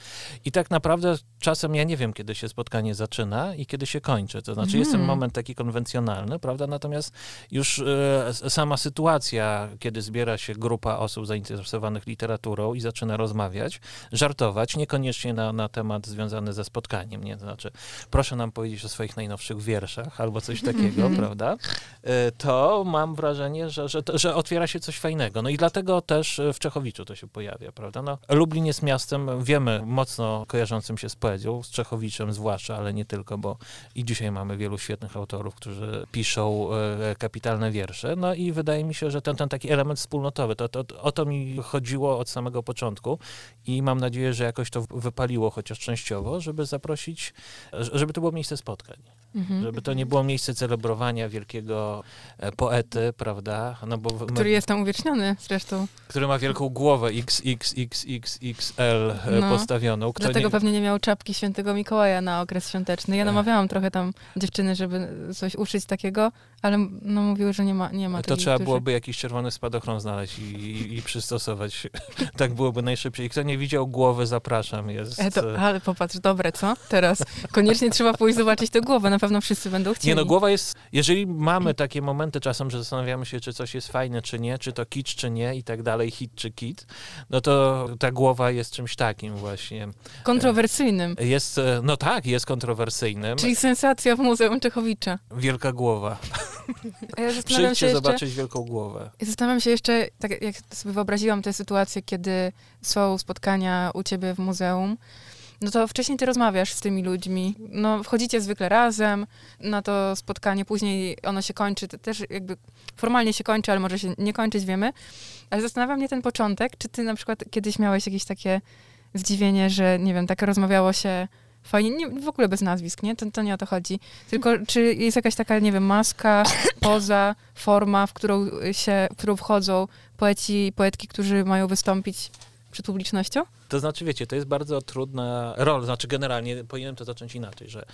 i tak naprawdę czasem ja nie wiem, kiedy się spotkanie zaczyna i kiedy się kończy. To znaczy jest ten Mhm. moment taki konwencjonalny, prawda? Natomiast już e, sama sytuacja, kiedy zbiera się grupa osób zainteresowanych literaturą i zaczyna rozmawiać, żartować, niekoniecznie na, na temat związany ze spotkaniem, nie? To znaczy, proszę nam powiedzieć o swoich najnowszych wierszach albo coś takiego, Mhm. prawda? E, To mam wrażenie, że, że, że otwiera się coś fajnego. No i dlatego też e, w Czechowiczu to się pojawia, prawda? No, Lublin jest miastem, wiemy, mocno kojarzącym się z poezją, z Czechowiczem zwłaszcza, ale nie tylko, bo i dzisiaj mamy wielu świetnych autorów, którzy piszą e, kapitalne wiersze. No i wydaje mi się, że ten, ten taki element wspólnotowy, to, to, o to mi chodziło od samego początku i mam nadzieję, że jakoś to wypaliło chociaż częściowo, żeby zaprosić, żeby to było miejsce spotkań. Mhm. Żeby to nie było miejsce celebrowania wielkiego e, poety, prawda? No bo Który jest tam uwieczniony zresztą. który ma wielką głowę X, X, X, XXL e, No. postawioną. Kto Dlatego nie, pewnie nie miał czapki świętego Mikołaja na okres świąteczny. Ja namawiałam trochę tam dziewczyny, żeby coś uszyć takiego, ale no mówiły, że nie ma, nie ma to takich, trzeba którzy- byłoby jakiś czerwony spadochron znaleźć i, i, i przystosować. tak byłoby najszybciej. Kto nie widział głowy, zapraszam. Jest, E, to, e, ale popatrz, dobre, co? Teraz koniecznie trzeba pójść zobaczyć tę głowę, na pewno wszyscy będą chcieli. Nie no, głowa jest, jeżeli mamy takie momenty czasem, że zastanawiamy się, czy coś jest fajne, czy nie, czy to kicz, czy nie i tak dalej, hit czy kit, no to ta głowa jest czymś takim właśnie. Kontrowersyjnym, Jest, e, no tak, jest kontrowersyjnym. czyli sensacja w Muzeum Czechowicza. Wielka głowa. A ja zastanawiam się jeszcze, zobaczyć wielką głowę. zastanawiam się jeszcze, tak jak sobie wyobraziłam tę sytuację, kiedy są spotkania u ciebie w muzeum, no to wcześniej ty rozmawiasz z tymi ludźmi, no wchodzicie zwykle razem na to spotkanie, później ono się kończy, to też jakby formalnie się kończy, ale może się nie kończyć, wiemy. Ale zastanawia mnie ten początek, czy ty na przykład kiedyś miałeś jakieś takie zdziwienie, że nie wiem, tak rozmawiało się fajnie, nie, w ogóle bez nazwisk, nie? To, to nie o to chodzi. Tylko czy jest jakaś taka, nie wiem, maska, poza, forma, w którą się, w którą wchodzą poeci i poetki, którzy mają wystąpić przed publicznością? To znaczy, wiecie, to jest bardzo trudna rola. Znaczy, generalnie powinienem to zacząć inaczej, że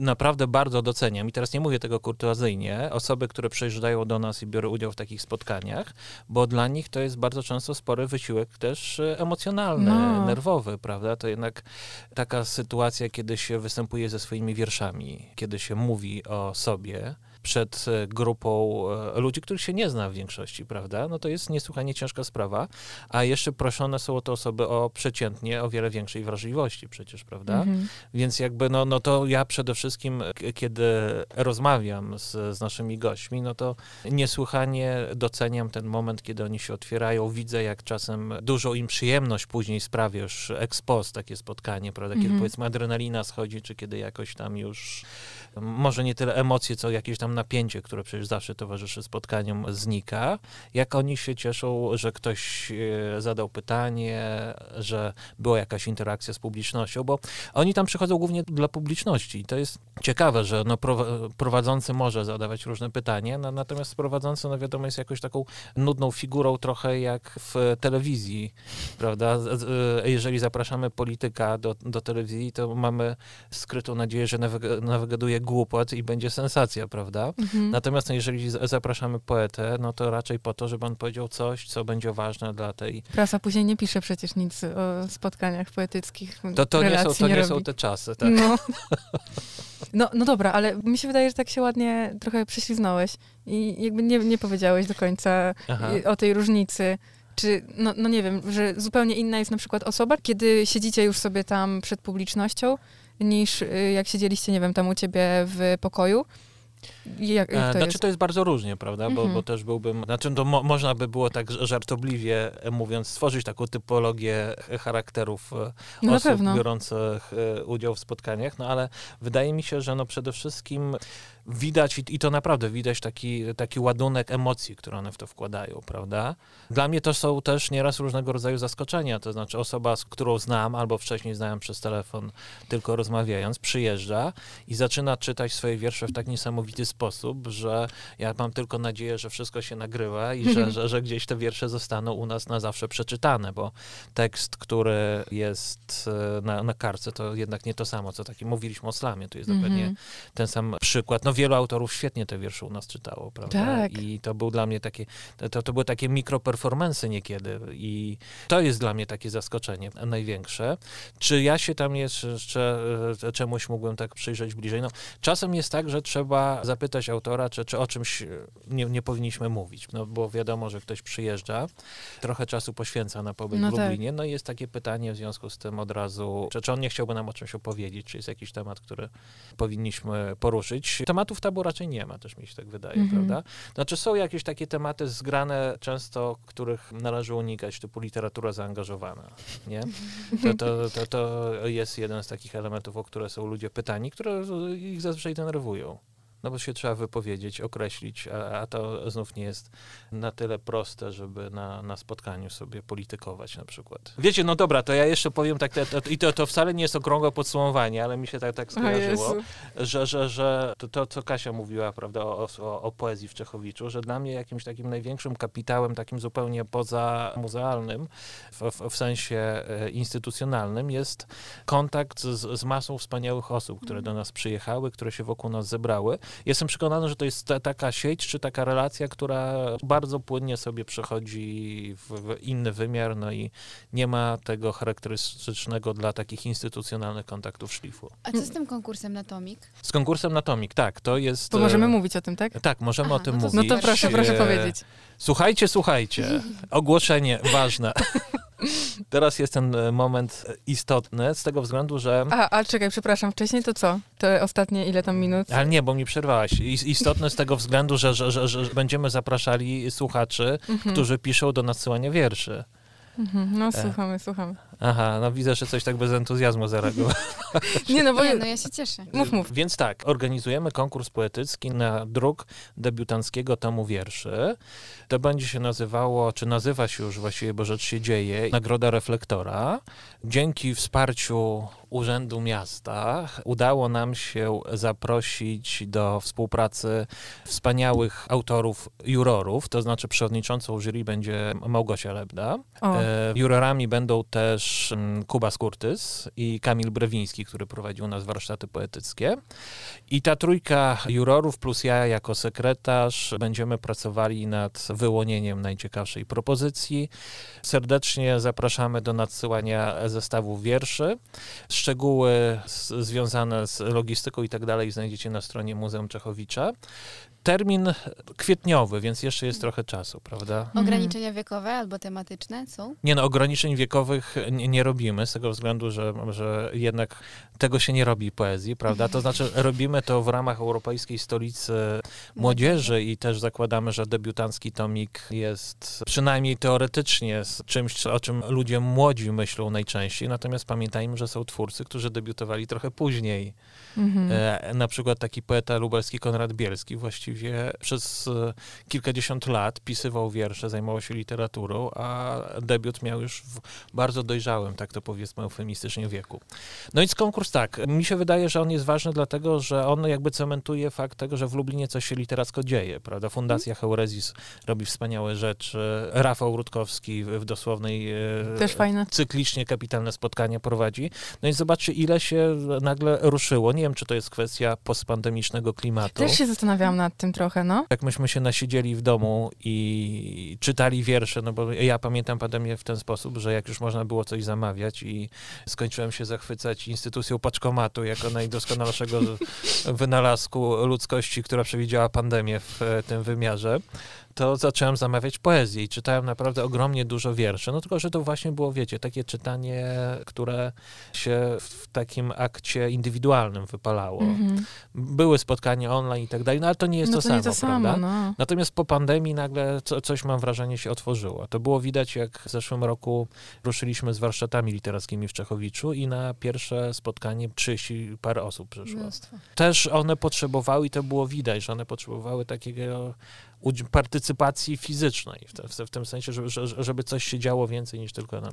naprawdę bardzo doceniam, i teraz nie mówię tego kurtuazyjnie, osoby, które przyjeżdżają do nas i biorą udział w takich spotkaniach, bo dla nich to jest bardzo często spory wysiłek też e, emocjonalny, No. nerwowy, prawda? To jednak taka sytuacja, kiedy się występuje ze swoimi wierszami, kiedy się mówi o sobie przed e, grupą e, ludzi, których się nie zna w większości, prawda? No to jest niesłychanie ciężka sprawa, a jeszcze proszone są o te osoby o przeciętnie o wiele większej wrażliwości przecież, prawda? Mhm. Więc jakby, no, no to ja przede wszystkim, kiedy rozmawiam z, z naszymi gośćmi, no to niesłychanie doceniam ten moment, kiedy oni się otwierają. Widzę, jak czasem dużą im przyjemność później sprawia już ex post takie spotkanie, prawda? Kiedy Mhm. powiedzmy adrenalina schodzi, czy kiedy jakoś tam już może nie tyle emocje, co jakieś tam napięcie, które przecież zawsze towarzyszy spotkaniom, znika. Jak oni się cieszą, że ktoś e, zadał pytanie, że była jakaś interakcja z publicznością, bo oni tam przychodzą głównie dla publiczności. I to jest ciekawe, że no, prowa- prowadzący może zadawać różne pytania, no, natomiast prowadzący, no wiadomo, jest jakoś taką nudną figurą, trochę jak w telewizji, prawda? Z- Jeżeli zapraszamy polityka do, do telewizji, to mamy skrytą nadzieję, że nawigaduje głupot i będzie sensacja, prawda? Mhm. Natomiast no, jeżeli zapraszamy poetę, no to raczej po to, żeby on powiedział coś, co będzie ważne dla tej... Prasa później nie pisze przecież nic o spotkaniach poetyckich. To, to nie, są, to nie są robi. te czasy, tak? No. No, no dobra, ale mi się wydaje, że tak się ładnie trochę prześliznąłeś i jakby nie, nie powiedziałeś do końca Aha. o tej różnicy. Czy, no, no nie wiem, że zupełnie inna jest na przykład osoba, kiedy siedzicie już sobie tam przed publicznością, niż y, jak siedzieliście, nie wiem, tam u ciebie w pokoju. Jak, jak E, to Znaczy jest? to jest bardzo różnie, prawda? Bo, Mhm. bo też byłbym, znaczy to mo, można by było tak żartobliwie e, mówiąc, stworzyć taką typologię e, charakterów No osób biorących udział w spotkaniach, no ale wydaje mi się, że no przede wszystkim widać i, i to naprawdę widać taki, taki ładunek emocji, które one w to wkładają, prawda? Dla mnie to są też nieraz różnego rodzaju zaskoczenia, to znaczy osoba, z którą znam albo wcześniej znałem przez telefon, tylko rozmawiając, przyjeżdża i zaczyna czytać swoje wiersze w tak niesamowity sposób, że ja mam tylko nadzieję, że wszystko się nagrywa i że, że, że gdzieś te wiersze zostaną u nas na zawsze przeczytane, bo tekst, który jest e, na, na kartce, to jednak nie to samo, co taki mówiliśmy o slamie, to jest dokładnie Mhm. ten sam przykład. No wielu autorów świetnie te wiersze u nas czytało, prawda? Tak. I to był dla mnie takie, to, to były takie mikroperformensy niekiedy i to jest dla mnie takie zaskoczenie największe. Czy ja się tam jeszcze e, czemuś mógłbym tak przyjrzeć bliżej? No czasem jest tak, że trzeba zapytać autora, czy, czy o czymś e, nie, nie powinniśmy mówić, no bo wiadomo, że ktoś przyjeżdża, trochę czasu poświęca na pobyt No w tak. Lublinie, no i jest takie pytanie w związku z tym od razu, czy, czy on nie chciałby nam o czymś opowiedzieć, czy jest jakiś temat, który powinniśmy poruszyć. Tematów tabu raczej nie ma, też mi się tak wydaje, Mhm. prawda? Znaczy są jakieś takie tematy zgrane często, których należy unikać, typu literatura zaangażowana, nie? To, to, to, to jest jeden z takich elementów, o które są ludzie pytani, które ich zazwyczaj denerwują. No bo się trzeba wypowiedzieć, określić, a, a to znów nie jest na tyle proste, żeby na, na spotkaniu sobie politykować na przykład. Wiecie, no dobra, to ja jeszcze powiem tak, te, te, i to, to wcale nie jest okrągłe podsumowanie, ale mi się tak, tak skojarzyło, że, że, że to, to, co Kasia mówiła, prawda, o, o, o poezji w Czechowiczu, że dla mnie jakimś takim największym kapitałem, takim zupełnie poza muzealnym, w, w, w sensie e, instytucjonalnym, jest kontakt z, z masą wspaniałych osób, które do nas przyjechały, które się wokół nas zebrały. Jestem przekonany, że to jest ta, taka sieć, czy taka relacja, która bardzo płynnie sobie przechodzi w, w inny wymiar, no i nie ma tego charakterystycznego dla takich instytucjonalnych kontaktów szlifu. A co z tym konkursem na Tomik? Z konkursem na Tomik, tak, to jest... To e, możemy mówić o tym, tak? Tak, możemy Aha, o tym no to- No mówić. to proszę, proszę E, powiedzieć. Słuchajcie, słuchajcie. Ogłoszenie ważne. Teraz jest ten e, moment e, istotny z tego względu, że... A, a czekaj, przepraszam, wcześniej to co? Te ostatnie ile tam minut? Ale nie, bo mi przerwałaś. Is- Istotne z tego względu, że, że, że, że będziemy zapraszali słuchaczy, Mhm. którzy piszą do nadsyłania wierszy. Mhm. No E. słuchamy, słuchamy. Aha, no widzę, że coś tak bez entuzjazmu zareagowało. Nie no, bo... Nie, no ja się cieszę. Mów, mów. Więc tak, organizujemy konkurs poetycki na druk debiutanckiego tomu wierszy. To będzie się nazywało, czy nazywa się już właściwie, bo rzecz się dzieje, Nagroda Reflektora. Dzięki wsparciu Urzędu Miasta udało nam się zaprosić do współpracy wspaniałych autorów jurorów, to znaczy przewodniczącą jury będzie Małgosia Lebda. O, E, jurorami będą też mm, Kuba Skurtys i Kamil Brewiński, który prowadził u nas warsztaty poetyckie. I ta trójka jurorów plus ja jako sekretarz będziemy pracowali nad wyłonieniem najciekawszej propozycji. Serdecznie zapraszamy do nadsyłania zestawów wierszy. Szczegóły z, związane z logistyką i tak dalej znajdziecie na stronie Muzeum Czechowicza. Termin kwietniowy, więc jeszcze jest trochę czasu, prawda? Mhm. Ograniczenia wiekowe albo tematyczne są? Nie no, ograniczeń wiekowych nie, nie robimy, z tego względu, że, że jednak tego się nie robi poezji, prawda? To znaczy robimy to w ramach Europejskiej Stolicy Młodzieży i też zakładamy, że debiutancki tomik jest przynajmniej teoretycznie z czymś, o czym ludzie młodzi myślą najczęściej, natomiast pamiętajmy, że są twórcy, którzy debiutowali trochę później. mhm. E, na przykład taki poeta lubelski Konrad Bielski właściwie przez e, kilkadziesiąt lat pisywał wiersze, zajmował się literaturą, a debiut miał już w bardzo dojrzałym, tak to powiedzmy eufemistycznie wieku. No więc konkurs tak, mi się wydaje, że on jest ważny dlatego, że on jakby cementuje fakt tego, że w Lublinie coś się literacko dzieje, prawda? Fundacja Heurezis robi wspaniałe rzeczy, Rafał Rutkowski w, w dosłownej e, Też fajne. cyklicznie kapitalne spotkania prowadzi. No i zobaczcie, ile się nagle ruszyło. Nie wiem, czy to jest kwestia postpandemicznego klimatu. Też się zastanawiałam nad tym trochę, no. Jak myśmy się nasiedzieli w domu i czytali wiersze, no bo ja pamiętam pandemię w ten sposób, że jak już można było coś zamawiać i skończyłem się zachwycać instytucją paczkomatu jako najdoskonalszego wynalazku ludzkości, która przewidziała pandemię w e, tym wymiarze, to zacząłem zamawiać poezję i czytałem naprawdę ogromnie dużo wierszy. No tylko, że to właśnie było, wiecie, takie czytanie, które się w takim akcie indywidualnym wypalało. Mhm. Były spotkania online i tak dalej, no ale to nie jest no to, to samo, to samo, prawda? no. Natomiast po pandemii nagle co, coś, mam wrażenie, się otworzyło. To było widać, jak w zeszłym roku ruszyliśmy z warsztatami literackimi w Czechowiczu i na pierwsze spotkanie 30 parę osób przyszło. Mnóstwo. Też one potrzebowały, i to było widać, że one potrzebowały takiego partycypacji fizycznej, w, te, w, tym sensie, żeby, że- żeby coś się działo więcej niż tylko nam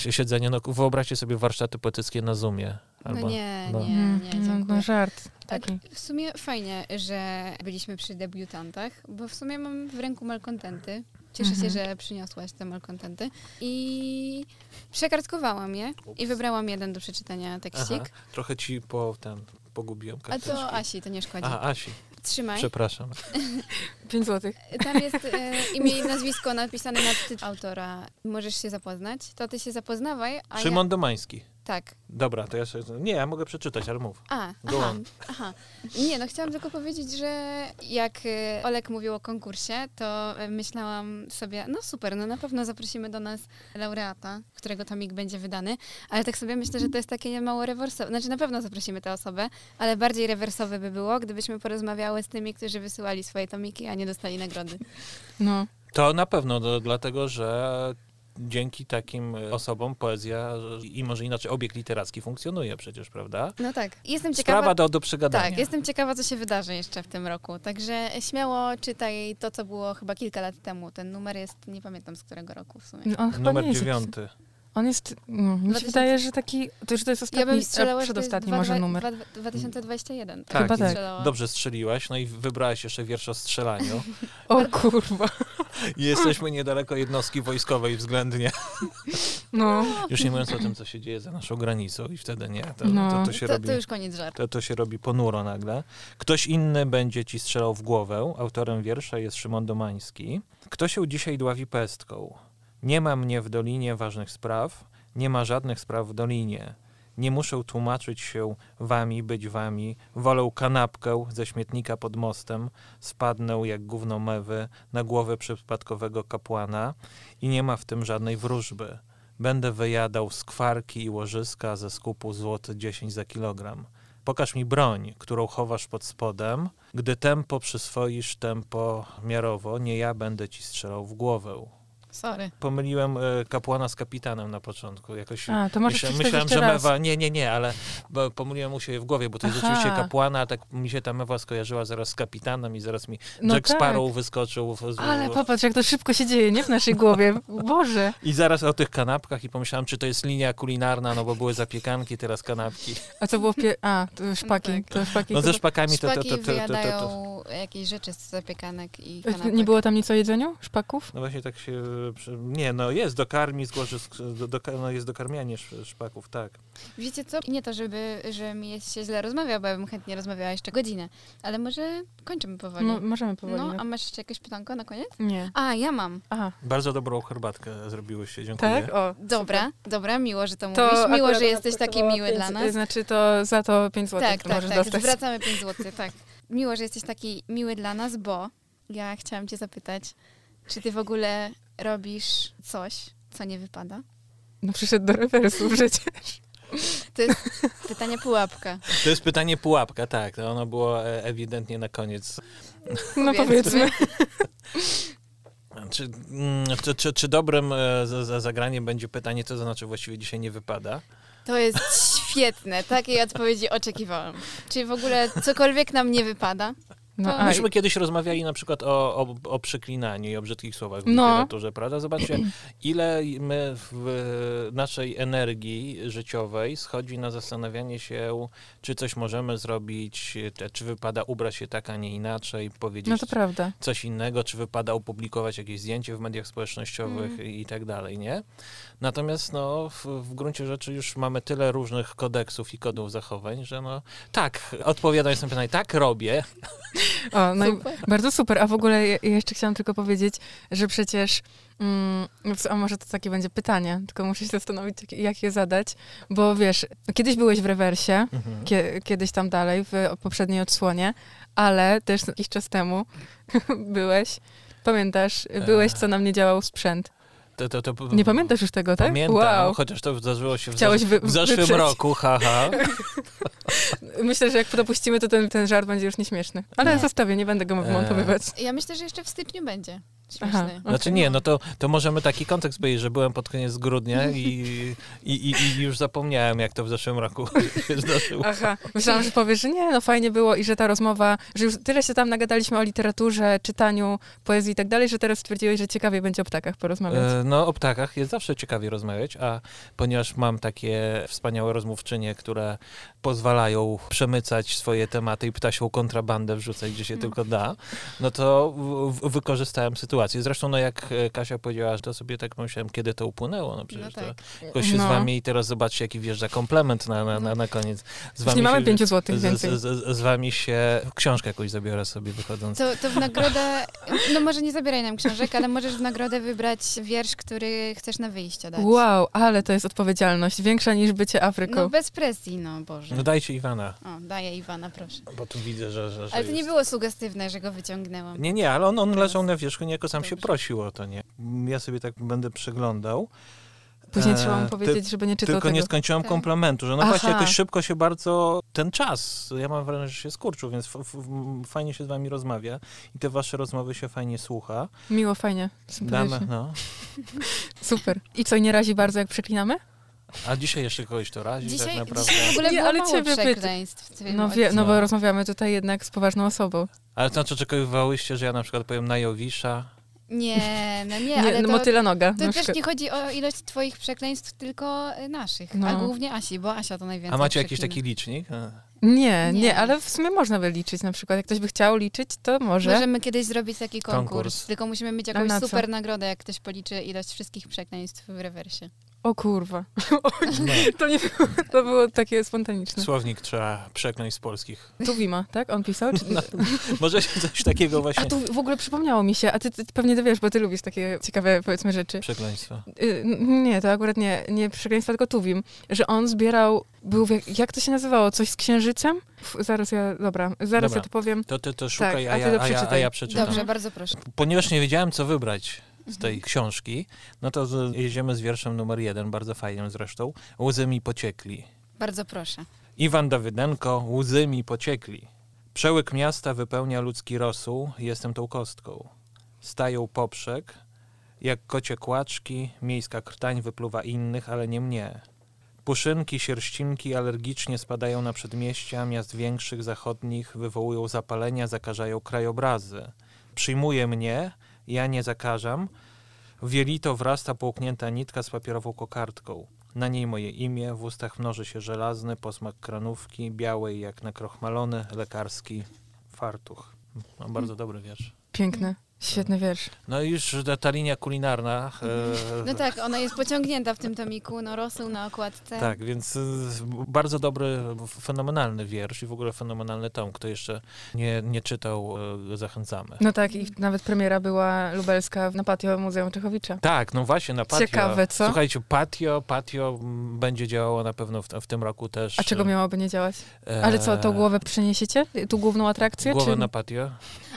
si- siedzenie. No, wyobraźcie sobie warsztaty poetyckie na Zoomie. Albo, No nie, no. nie, Mm, nie, no, dziękuję. no żart taki. W sumie fajnie, że byliśmy przy debiutantach, bo w sumie mam w ręku malkontenty. Cieszę Mhm. się, że przyniosłaś te malkontenty. I przekartkowałam je i wybrałam jeden do przeczytania tekstik. Aha, trochę ci po, ten, pogubiłem A karteczki. to Asi, to nie szkodzi. A, Asi, Trzymaj. przepraszam. 5 złotych. Tam jest e, imię i nazwisko napisane na tytuł autora. Możesz się zapoznać. To ty się zapoznawaj, a Szymon Domański. Tak. Dobra, to ja sobie... Nie, ja mogę przeczytać, ale mów. A, Go aha, on. aha. Nie, no chciałam tylko powiedzieć, że jak e, Olek mówił o konkursie, to e, myślałam sobie, no super, no na pewno zaprosimy do nas laureata, którego tomik będzie wydany, ale tak sobie myślę, że to jest takie mało rewersowe. Znaczy na pewno zaprosimy tę osobę, ale bardziej rewersowe by było, gdybyśmy porozmawiały z tymi, którzy wysyłali swoje tomiki, a nie dostali nagrody. No. To na pewno, do, dlatego że dzięki takim e, osobom poezja i może inaczej obiekt literacki funkcjonuje przecież, prawda? No tak. Jestem ciekawa. Sprawa do, do przegadania. Tak, jestem ciekawa, co się wydarzy jeszcze w tym roku. Także śmiało czytaj to, co było chyba kilka lat temu. Ten numer jest, nie pamiętam z którego roku w sumie. Chyba Numer dziewiąty. On jest, mm, mi się 2000 wydaje, że taki, to już to jest Ja ostatni, bym strzelała, przedostatni dwa- może dwa- numer. dwa- 2021. Tak, Chyba tak. strzelała. Dobrze strzeliłaś, no i wybrałaś jeszcze wiersz o strzelaniu. O kurwa. I jesteśmy niedaleko jednostki wojskowej względnie. No, Już nie mówiąc o tym, co się dzieje za naszą granicą i wtedy nie, to, No. to, to się To, robi... to już koniec żartu. To, to się robi ponuro nagle. Ktoś inny będzie ci strzelał w głowę. Autorem wiersza jest Szymon Domański. Kto się dzisiaj dławi pestką? Nie ma mnie w dolinie ważnych spraw, nie ma żadnych spraw w dolinie. Nie muszę tłumaczyć się wami, być wami. Wolę kanapkę ze śmietnika pod mostem. Spadnę jak gówno mewy na głowę przypadkowego kapłana i nie ma w tym żadnej wróżby. Będę wyjadał skwarki i łożyska ze skupu złoty 10 za kilogram. Pokaż mi broń, którą chowasz pod spodem. Gdy tempo przyswoisz tempo miarowo, nie ja będę ci strzelał w głowę. Sorry. Pomyliłem e, kapłana z kapitanem na początku. Jakoś a, to może myślałem, myślałem że raz. mewa. Nie, nie, nie, ale bo pomyliłem mu się w głowie, bo to jest Aha. rzeczywiście kapłana, a tak mi się ta mewa skojarzyła zaraz z kapitanem i zaraz mi No Jack tak. Sparrow wyskoczył. W, z, Ale popatrz, jak to szybko się dzieje, nie w naszej głowie. Boże. I zaraz o tych kanapkach i pomyślałem, czy to jest linia kulinarna, no bo były zapiekanki, teraz kanapki. A co było pie... A, to szpaki. tak. To szpaki. No to... ze szpakami to... to, Szpaki to, to, to, to, to. wyjadają jakieś rzeczy z zapiekanek i kanapek. Nie było tam nic o jedzeniu? Szpaków? No właśnie tak się... Nie, no jest do karmi, zgłoszy, do, do, no jest dokarmianie sz- szpaków, tak. Wiecie co? Nie to, żeby, że mi jest się źle rozmawiał, bo ja bym chętnie rozmawiała jeszcze godzinę. Ale może kończymy powoli. No, możemy powoli. No, No, a masz jeszcze jakieś pytanko na koniec? Nie. A, ja mam. Aha, Bardzo dobrą herbatkę zrobiłyście, dziękuję. tak? O. Dobra, dobra, miło, że to, To mówisz. Miło, że jesteś taki miły pięć- dla nas. Znaczy to za to 5 zł Tak, tak, możesz tak. dostać. Zwracamy 5 zł, tak. Miło, że jesteś taki miły dla nas, bo ja chciałam cię zapytać, czy ty w ogóle robisz coś, co nie wypada? No przyszedł do rewersu przecież. To jest pytanie pułapka. To jest pytanie pułapka, tak. To ono było e, ewidentnie na koniec. No Powiedzmy. powiedzmy. Czy, mm, czy, czy, czy dobrym e, za, za zagraniem będzie pytanie, co to znaczy właściwie dzisiaj nie wypada? To jest świetne. Takiej odpowiedzi oczekiwałam. Czy w ogóle cokolwiek nam nie wypada? No, a, Myśmy kiedyś rozmawiali na przykład o, o, o przeklinaniu i o brzydkich słowach w No. literaturze, prawda? Zobaczcie, ile my w naszej energii życiowej schodzi na zastanawianie się, czy coś możemy zrobić, czy, wypada ubrać się tak, a nie inaczej, powiedzieć no coś innego, czy wypada opublikować jakieś zdjęcie w mediach społecznościowych Mm. i tak dalej, nie? Natomiast no, w, w gruncie rzeczy już mamy tyle różnych kodeksów i kodów zachowań, że no tak, odpowiadając na pytanie, tak robię, O, no i Super. bardzo super. A w ogóle ja jeszcze chciałam tylko powiedzieć, że przecież, mm, a może to takie będzie pytanie, tylko muszę się zastanowić, jak, jak je zadać, bo wiesz, kiedyś byłeś w rewersie, Mhm. kie, kiedyś tam dalej, w poprzedniej odsłonie, ale też jakiś czas temu byłeś, pamiętasz, byłeś, co nam nie działał sprzęt. To, to, to, Nie pamiętasz już tego, tak? Pamiętam, Wow. chociaż to zdarzyło się w, Chciałeś zasz- wy- w zeszłym wyprzeć. roku, haha. Myślę, że jak to dopuścimy, to ten, ten żart będzie już nieśmieszny. Ale Nie. zostawię, nie będę go Eee. montowywać. Ja myślę, że jeszcze w styczniu będzie. Aha. Śmieszny. Znaczy nie, no to, to możemy taki kontekst powiedzieć, że byłem pod koniec grudnia i, i, i, i już zapomniałem, jak to w zeszłym roku się zdarzyło. Aha, myślałam, że powiesz, że nie, no fajnie było i że ta rozmowa, że już tyle się tam nagadaliśmy o literaturze, czytaniu, poezji i tak dalej, że teraz stwierdziłeś, że ciekawie będzie o ptakach porozmawiać. E, No, o ptakach jest zawsze ciekawie rozmawiać, a ponieważ mam takie wspaniałe rozmówczynie, które pozwalają przemycać swoje tematy i ptasią kontrabandę wrzucać gdzie się tylko da, no to w, w, wykorzystałem sytuację. Zresztą, no jak e, Kasia powiedziała, że to sobie tak myślałem, kiedy to upłynęło, no przecież No tak. to jakoś się No. z wami i teraz zobaczcie, jaki wjeżdża komplement na, na, na, na koniec. Z Już nie mamy się- pięciu złotych z, więcej. z, z, z wami się książkę jakąś zabiorę sobie wychodząc. To, to w nagrodę, no może nie zabieraj nam książek, ale możesz w nagrodę wybrać wiersz, który chcesz na wyjście dać. Wow, ale to jest odpowiedzialność, większa niż bycie Afryką. No bez presji, no Boże. No dajcie Iwana, O, daję Iwana, proszę. bo tu widzę, że, że, że Ale to nie jest- było sugestywne, że go wyciągnęłam. Nie, nie, ale on, on leżał na wierzchu, niejako sam się prosił o to, nie? Ja sobie tak będę przeglądał. Później E, trzeba mu ty- powiedzieć, żeby nie czytał Tylko tego. nie skończyłem Tak. komplementu, że no Aha. właśnie jakoś szybko się bardzo ten czas, ja mam wrażenie, że się skurczył, więc f- f- fajnie się z wami rozmawia i te wasze rozmowy się fajnie słucha. Miło, fajnie, sympatycznie. Damy, no. Super. I co, nie razi bardzo, jak przeklinamy? A dzisiaj jeszcze kogoś to razi Dzisiaj, tak naprawdę. dzisiaj w ogóle Nie, ale mało ciebie pyta- przekleństw No, wie, no No. bo rozmawiamy tutaj jednak z poważną osobą. Ale to znaczy oczekiwałyście, że ja na przykład powiem na Jowisza? Nie, no nie, Nie, ale no, to, motyla noga. to też nie chodzi o ilość twoich przekleństw, tylko y, naszych. No. A głównie Asi, bo Asia to najwięcej A macie jakiś taki licznik? E, Nie, nie, Nie. ale w sumie można by liczyć na przykład. Jak ktoś by chciał liczyć, to może. Możemy kiedyś zrobić taki konkurs, Konkurs. tylko musimy mieć jakąś super nagrodę, jak ktoś policzy ilość wszystkich przekleństw w rewersie. O kurwa. no, To nie było, to było takie spontaniczne. słownik trzeba przekleństw polskich. Tuwima, tak? On pisał? Czy... No, Może się coś takiego A właśnie... tu w ogóle przypomniało mi się, a ty, ty pewnie to wiesz, bo ty lubisz takie ciekawe, powiedzmy, rzeczy. Przekleństwo. Y, Nie, to akurat nie, nie przekleństwa, tylko Tuwim, że on zbierał, był, jak, jak to się nazywało, coś z księżycem? F, zaraz ja, dobra, zaraz Dobra. ja to powiem. To ty to szukaj, a a, ty ja, to a, ja, a ja przeczytam. Dobrze, bardzo proszę. Ponieważ nie wiedziałem, co wybrać z tej książki, no to z- jedziemy z wierszem numer jeden, bardzo fajnym zresztą. Łzy mi pociekli. Bardzo proszę. Iwan Dawydenko, łzy mi pociekli. Przełyk miasta wypełnia ludzki rosół, jestem tą kostką. Stają poprzek, jak kocie kłaczki, miejska krtań wypluwa innych, ale nie mnie. Puszynki, sierścinki alergicznie spadają na przedmieścia miast większych, zachodnich, wywołują zapalenia, zakażają krajobrazy. Przyjmuje mnie, ja nie zakażam. W jelito wrasta połknięta nitka z papierową kokardką. Na niej moje imię, w ustach mnoży się żelazny posmak kranówki, białej jak nakrochmalony lekarski fartuch. No, bardzo dobry wiersz. Piękny, świetny wiersz. No i już ta, linia kulinarna. e, No tak, ona jest pociągnięta w tym tomiku, no rosół na okładce. Tak, więc y, bardzo dobry, fenomenalny wiersz i w ogóle fenomenalny tom. Kto jeszcze nie, nie czytał, y, zachęcamy. No tak, i nawet premiera była lubelska na patio Muzeum Czechowicza. Tak, no właśnie na patio. Ciekawe, co? Słuchajcie, patio, patio będzie działało na pewno w, w tym roku też. A czego miałoby nie działać? E, Ale co, tą głowę przeniesiecie? Tu główną atrakcję? Głowę czy... na patio?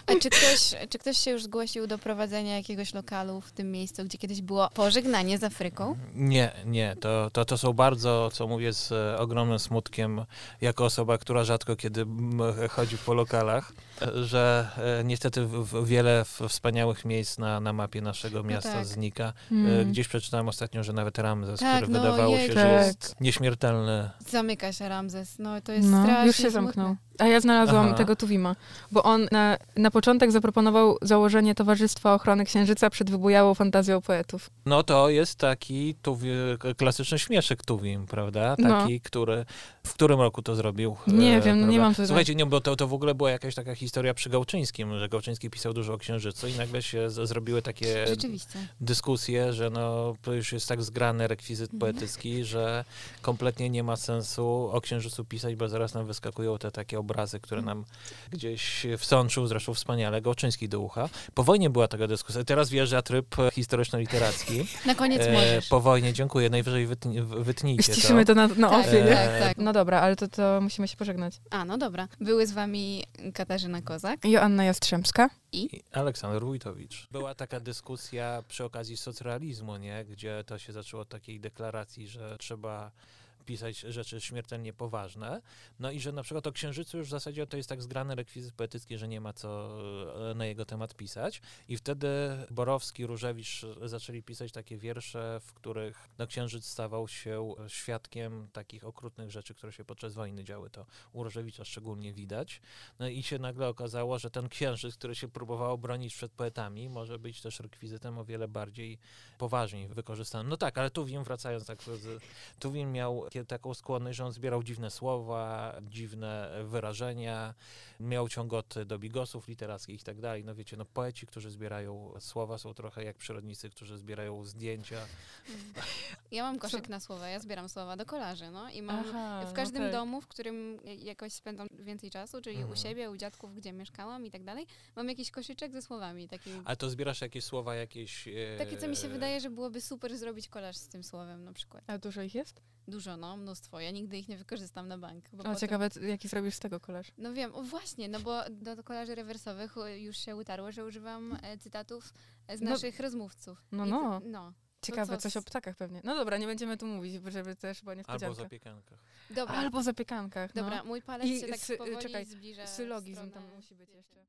A czy ktoś, czy ktoś się już zgłosił do prowadzenia jakiegoś lokalu w tym miejscu, gdzie kiedyś było pożegnanie z Afryką? Nie, nie. To, to, to są bardzo, co mówię z e, ogromnym smutkiem, jako osoba, która rzadko kiedy m, chodzi po lokalach, e, że e, niestety w, w, wiele w, wspaniałych miejsc na, na mapie naszego miasta tak. znika. E, Mm. Gdzieś przeczytałem ostatnio, że nawet Ramzes, Tak, który no, wydawało jej, się, tak. że jest nieśmiertelny. Zamyka się Ramzes. No to jest No, strasznie już się smutne. zamknął. A ja znalazłam Aha. tego Tuwima, bo on na, na początek zaproponował założenie Towarzystwa Ochrony Księżyca przed wybujałą fantazją poetów. No to jest taki tuwi, klasyczny śmieszek Tuwim, prawda? No. Taki, który... W którym roku to zrobił? Nie E, wiem, no nie mam tutaj. Słuchajcie, nie, bo to, to w ogóle była jakaś taka historia przy Gałczyńskim, że Gałczyński pisał dużo o Księżycu i nagle się z, zrobiły takie dyskusje, że no, to już jest tak zgrany rekwizyt Mhm. poetycki, że kompletnie nie ma sensu o Księżycu pisać, bo zaraz nam wyskakują te takie obrazy, które Mhm. nam gdzieś wsączył, zresztą wspaniale, Gałczyński do ucha. Po wojnie była taka dyskusja. Teraz wjeżdża tryb historyczno-literacki. Na koniec E, możesz. po wojnie, dziękuję, najwyżej wytnie, wytnijcie Ściszymy to na, na Tak, ofie, nie? tak, tak. No dobra, ale to, to musimy się pożegnać. A, no dobra. Były z wami Katarzyna Kozak. Joanna Jastrzębska. I Aleksander Wójtowicz. Była taka dyskusja przy okazji socrealizmu, nie? gdzie to się zaczęło od takiej deklaracji, że trzeba pisać rzeczy śmiertelnie poważne. No i że na przykład o Księżycu już w zasadzie to jest tak zgrany rekwizyt poetycki, że nie ma co e, na jego temat pisać. I wtedy Borowski, Różewicz zaczęli pisać takie wiersze, w których no, Księżyc stawał się świadkiem takich okrutnych rzeczy, które się podczas wojny działy. To u Różewicza szczególnie widać. No i się nagle okazało, że ten księżyc, który się próbował bronić przed poetami, może być też rekwizytem o wiele bardziej poważniej wykorzystanym. No tak, ale Tuwim, wracając tak, Tuwim miał takie- taką skłonność, że on zbierał dziwne słowa, dziwne wyrażenia, miał ciągoty do bigosów literackich i tak dalej. No wiecie, no poeci, którzy zbierają słowa są trochę jak przyrodnicy, którzy zbierają zdjęcia. Ja mam koszyk na słowa, ja zbieram słowa do kolarzy, no i mam Aha, w każdym okej. domu, w którym jakoś spędzam więcej czasu, czyli Mhm. u siebie, u dziadków, gdzie mieszkałam i tak dalej, mam jakiś koszyczek ze słowami, takim, Ale to zbierasz jakieś słowa, jakieś... E, takie, co mi się wydaje, że byłoby super zrobić kolaż z tym słowem na przykład. A dużo ich jest? Dużo, no, mnóstwo. Ja nigdy ich nie wykorzystam na bank. Bo O, potem- ciekawe, jaki zrobisz z tego kolarz. No wiem, o właśnie, no bo do kolarzy rewersowych już się utarło, że używam e, cytatów e, z No- naszych rozmówców. no, I no. ty- no. Ciekawe, co coś z- o ptakach pewnie. No dobra, nie będziemy tu mówić, żeby też była Albo niespodzianka. o zapiekankach. Dobra, Albo zapiekankach, no. dobra, mój palec I się tak powoli czekaj, zbliża Sylogizm stronę, tam musi być jeszcze.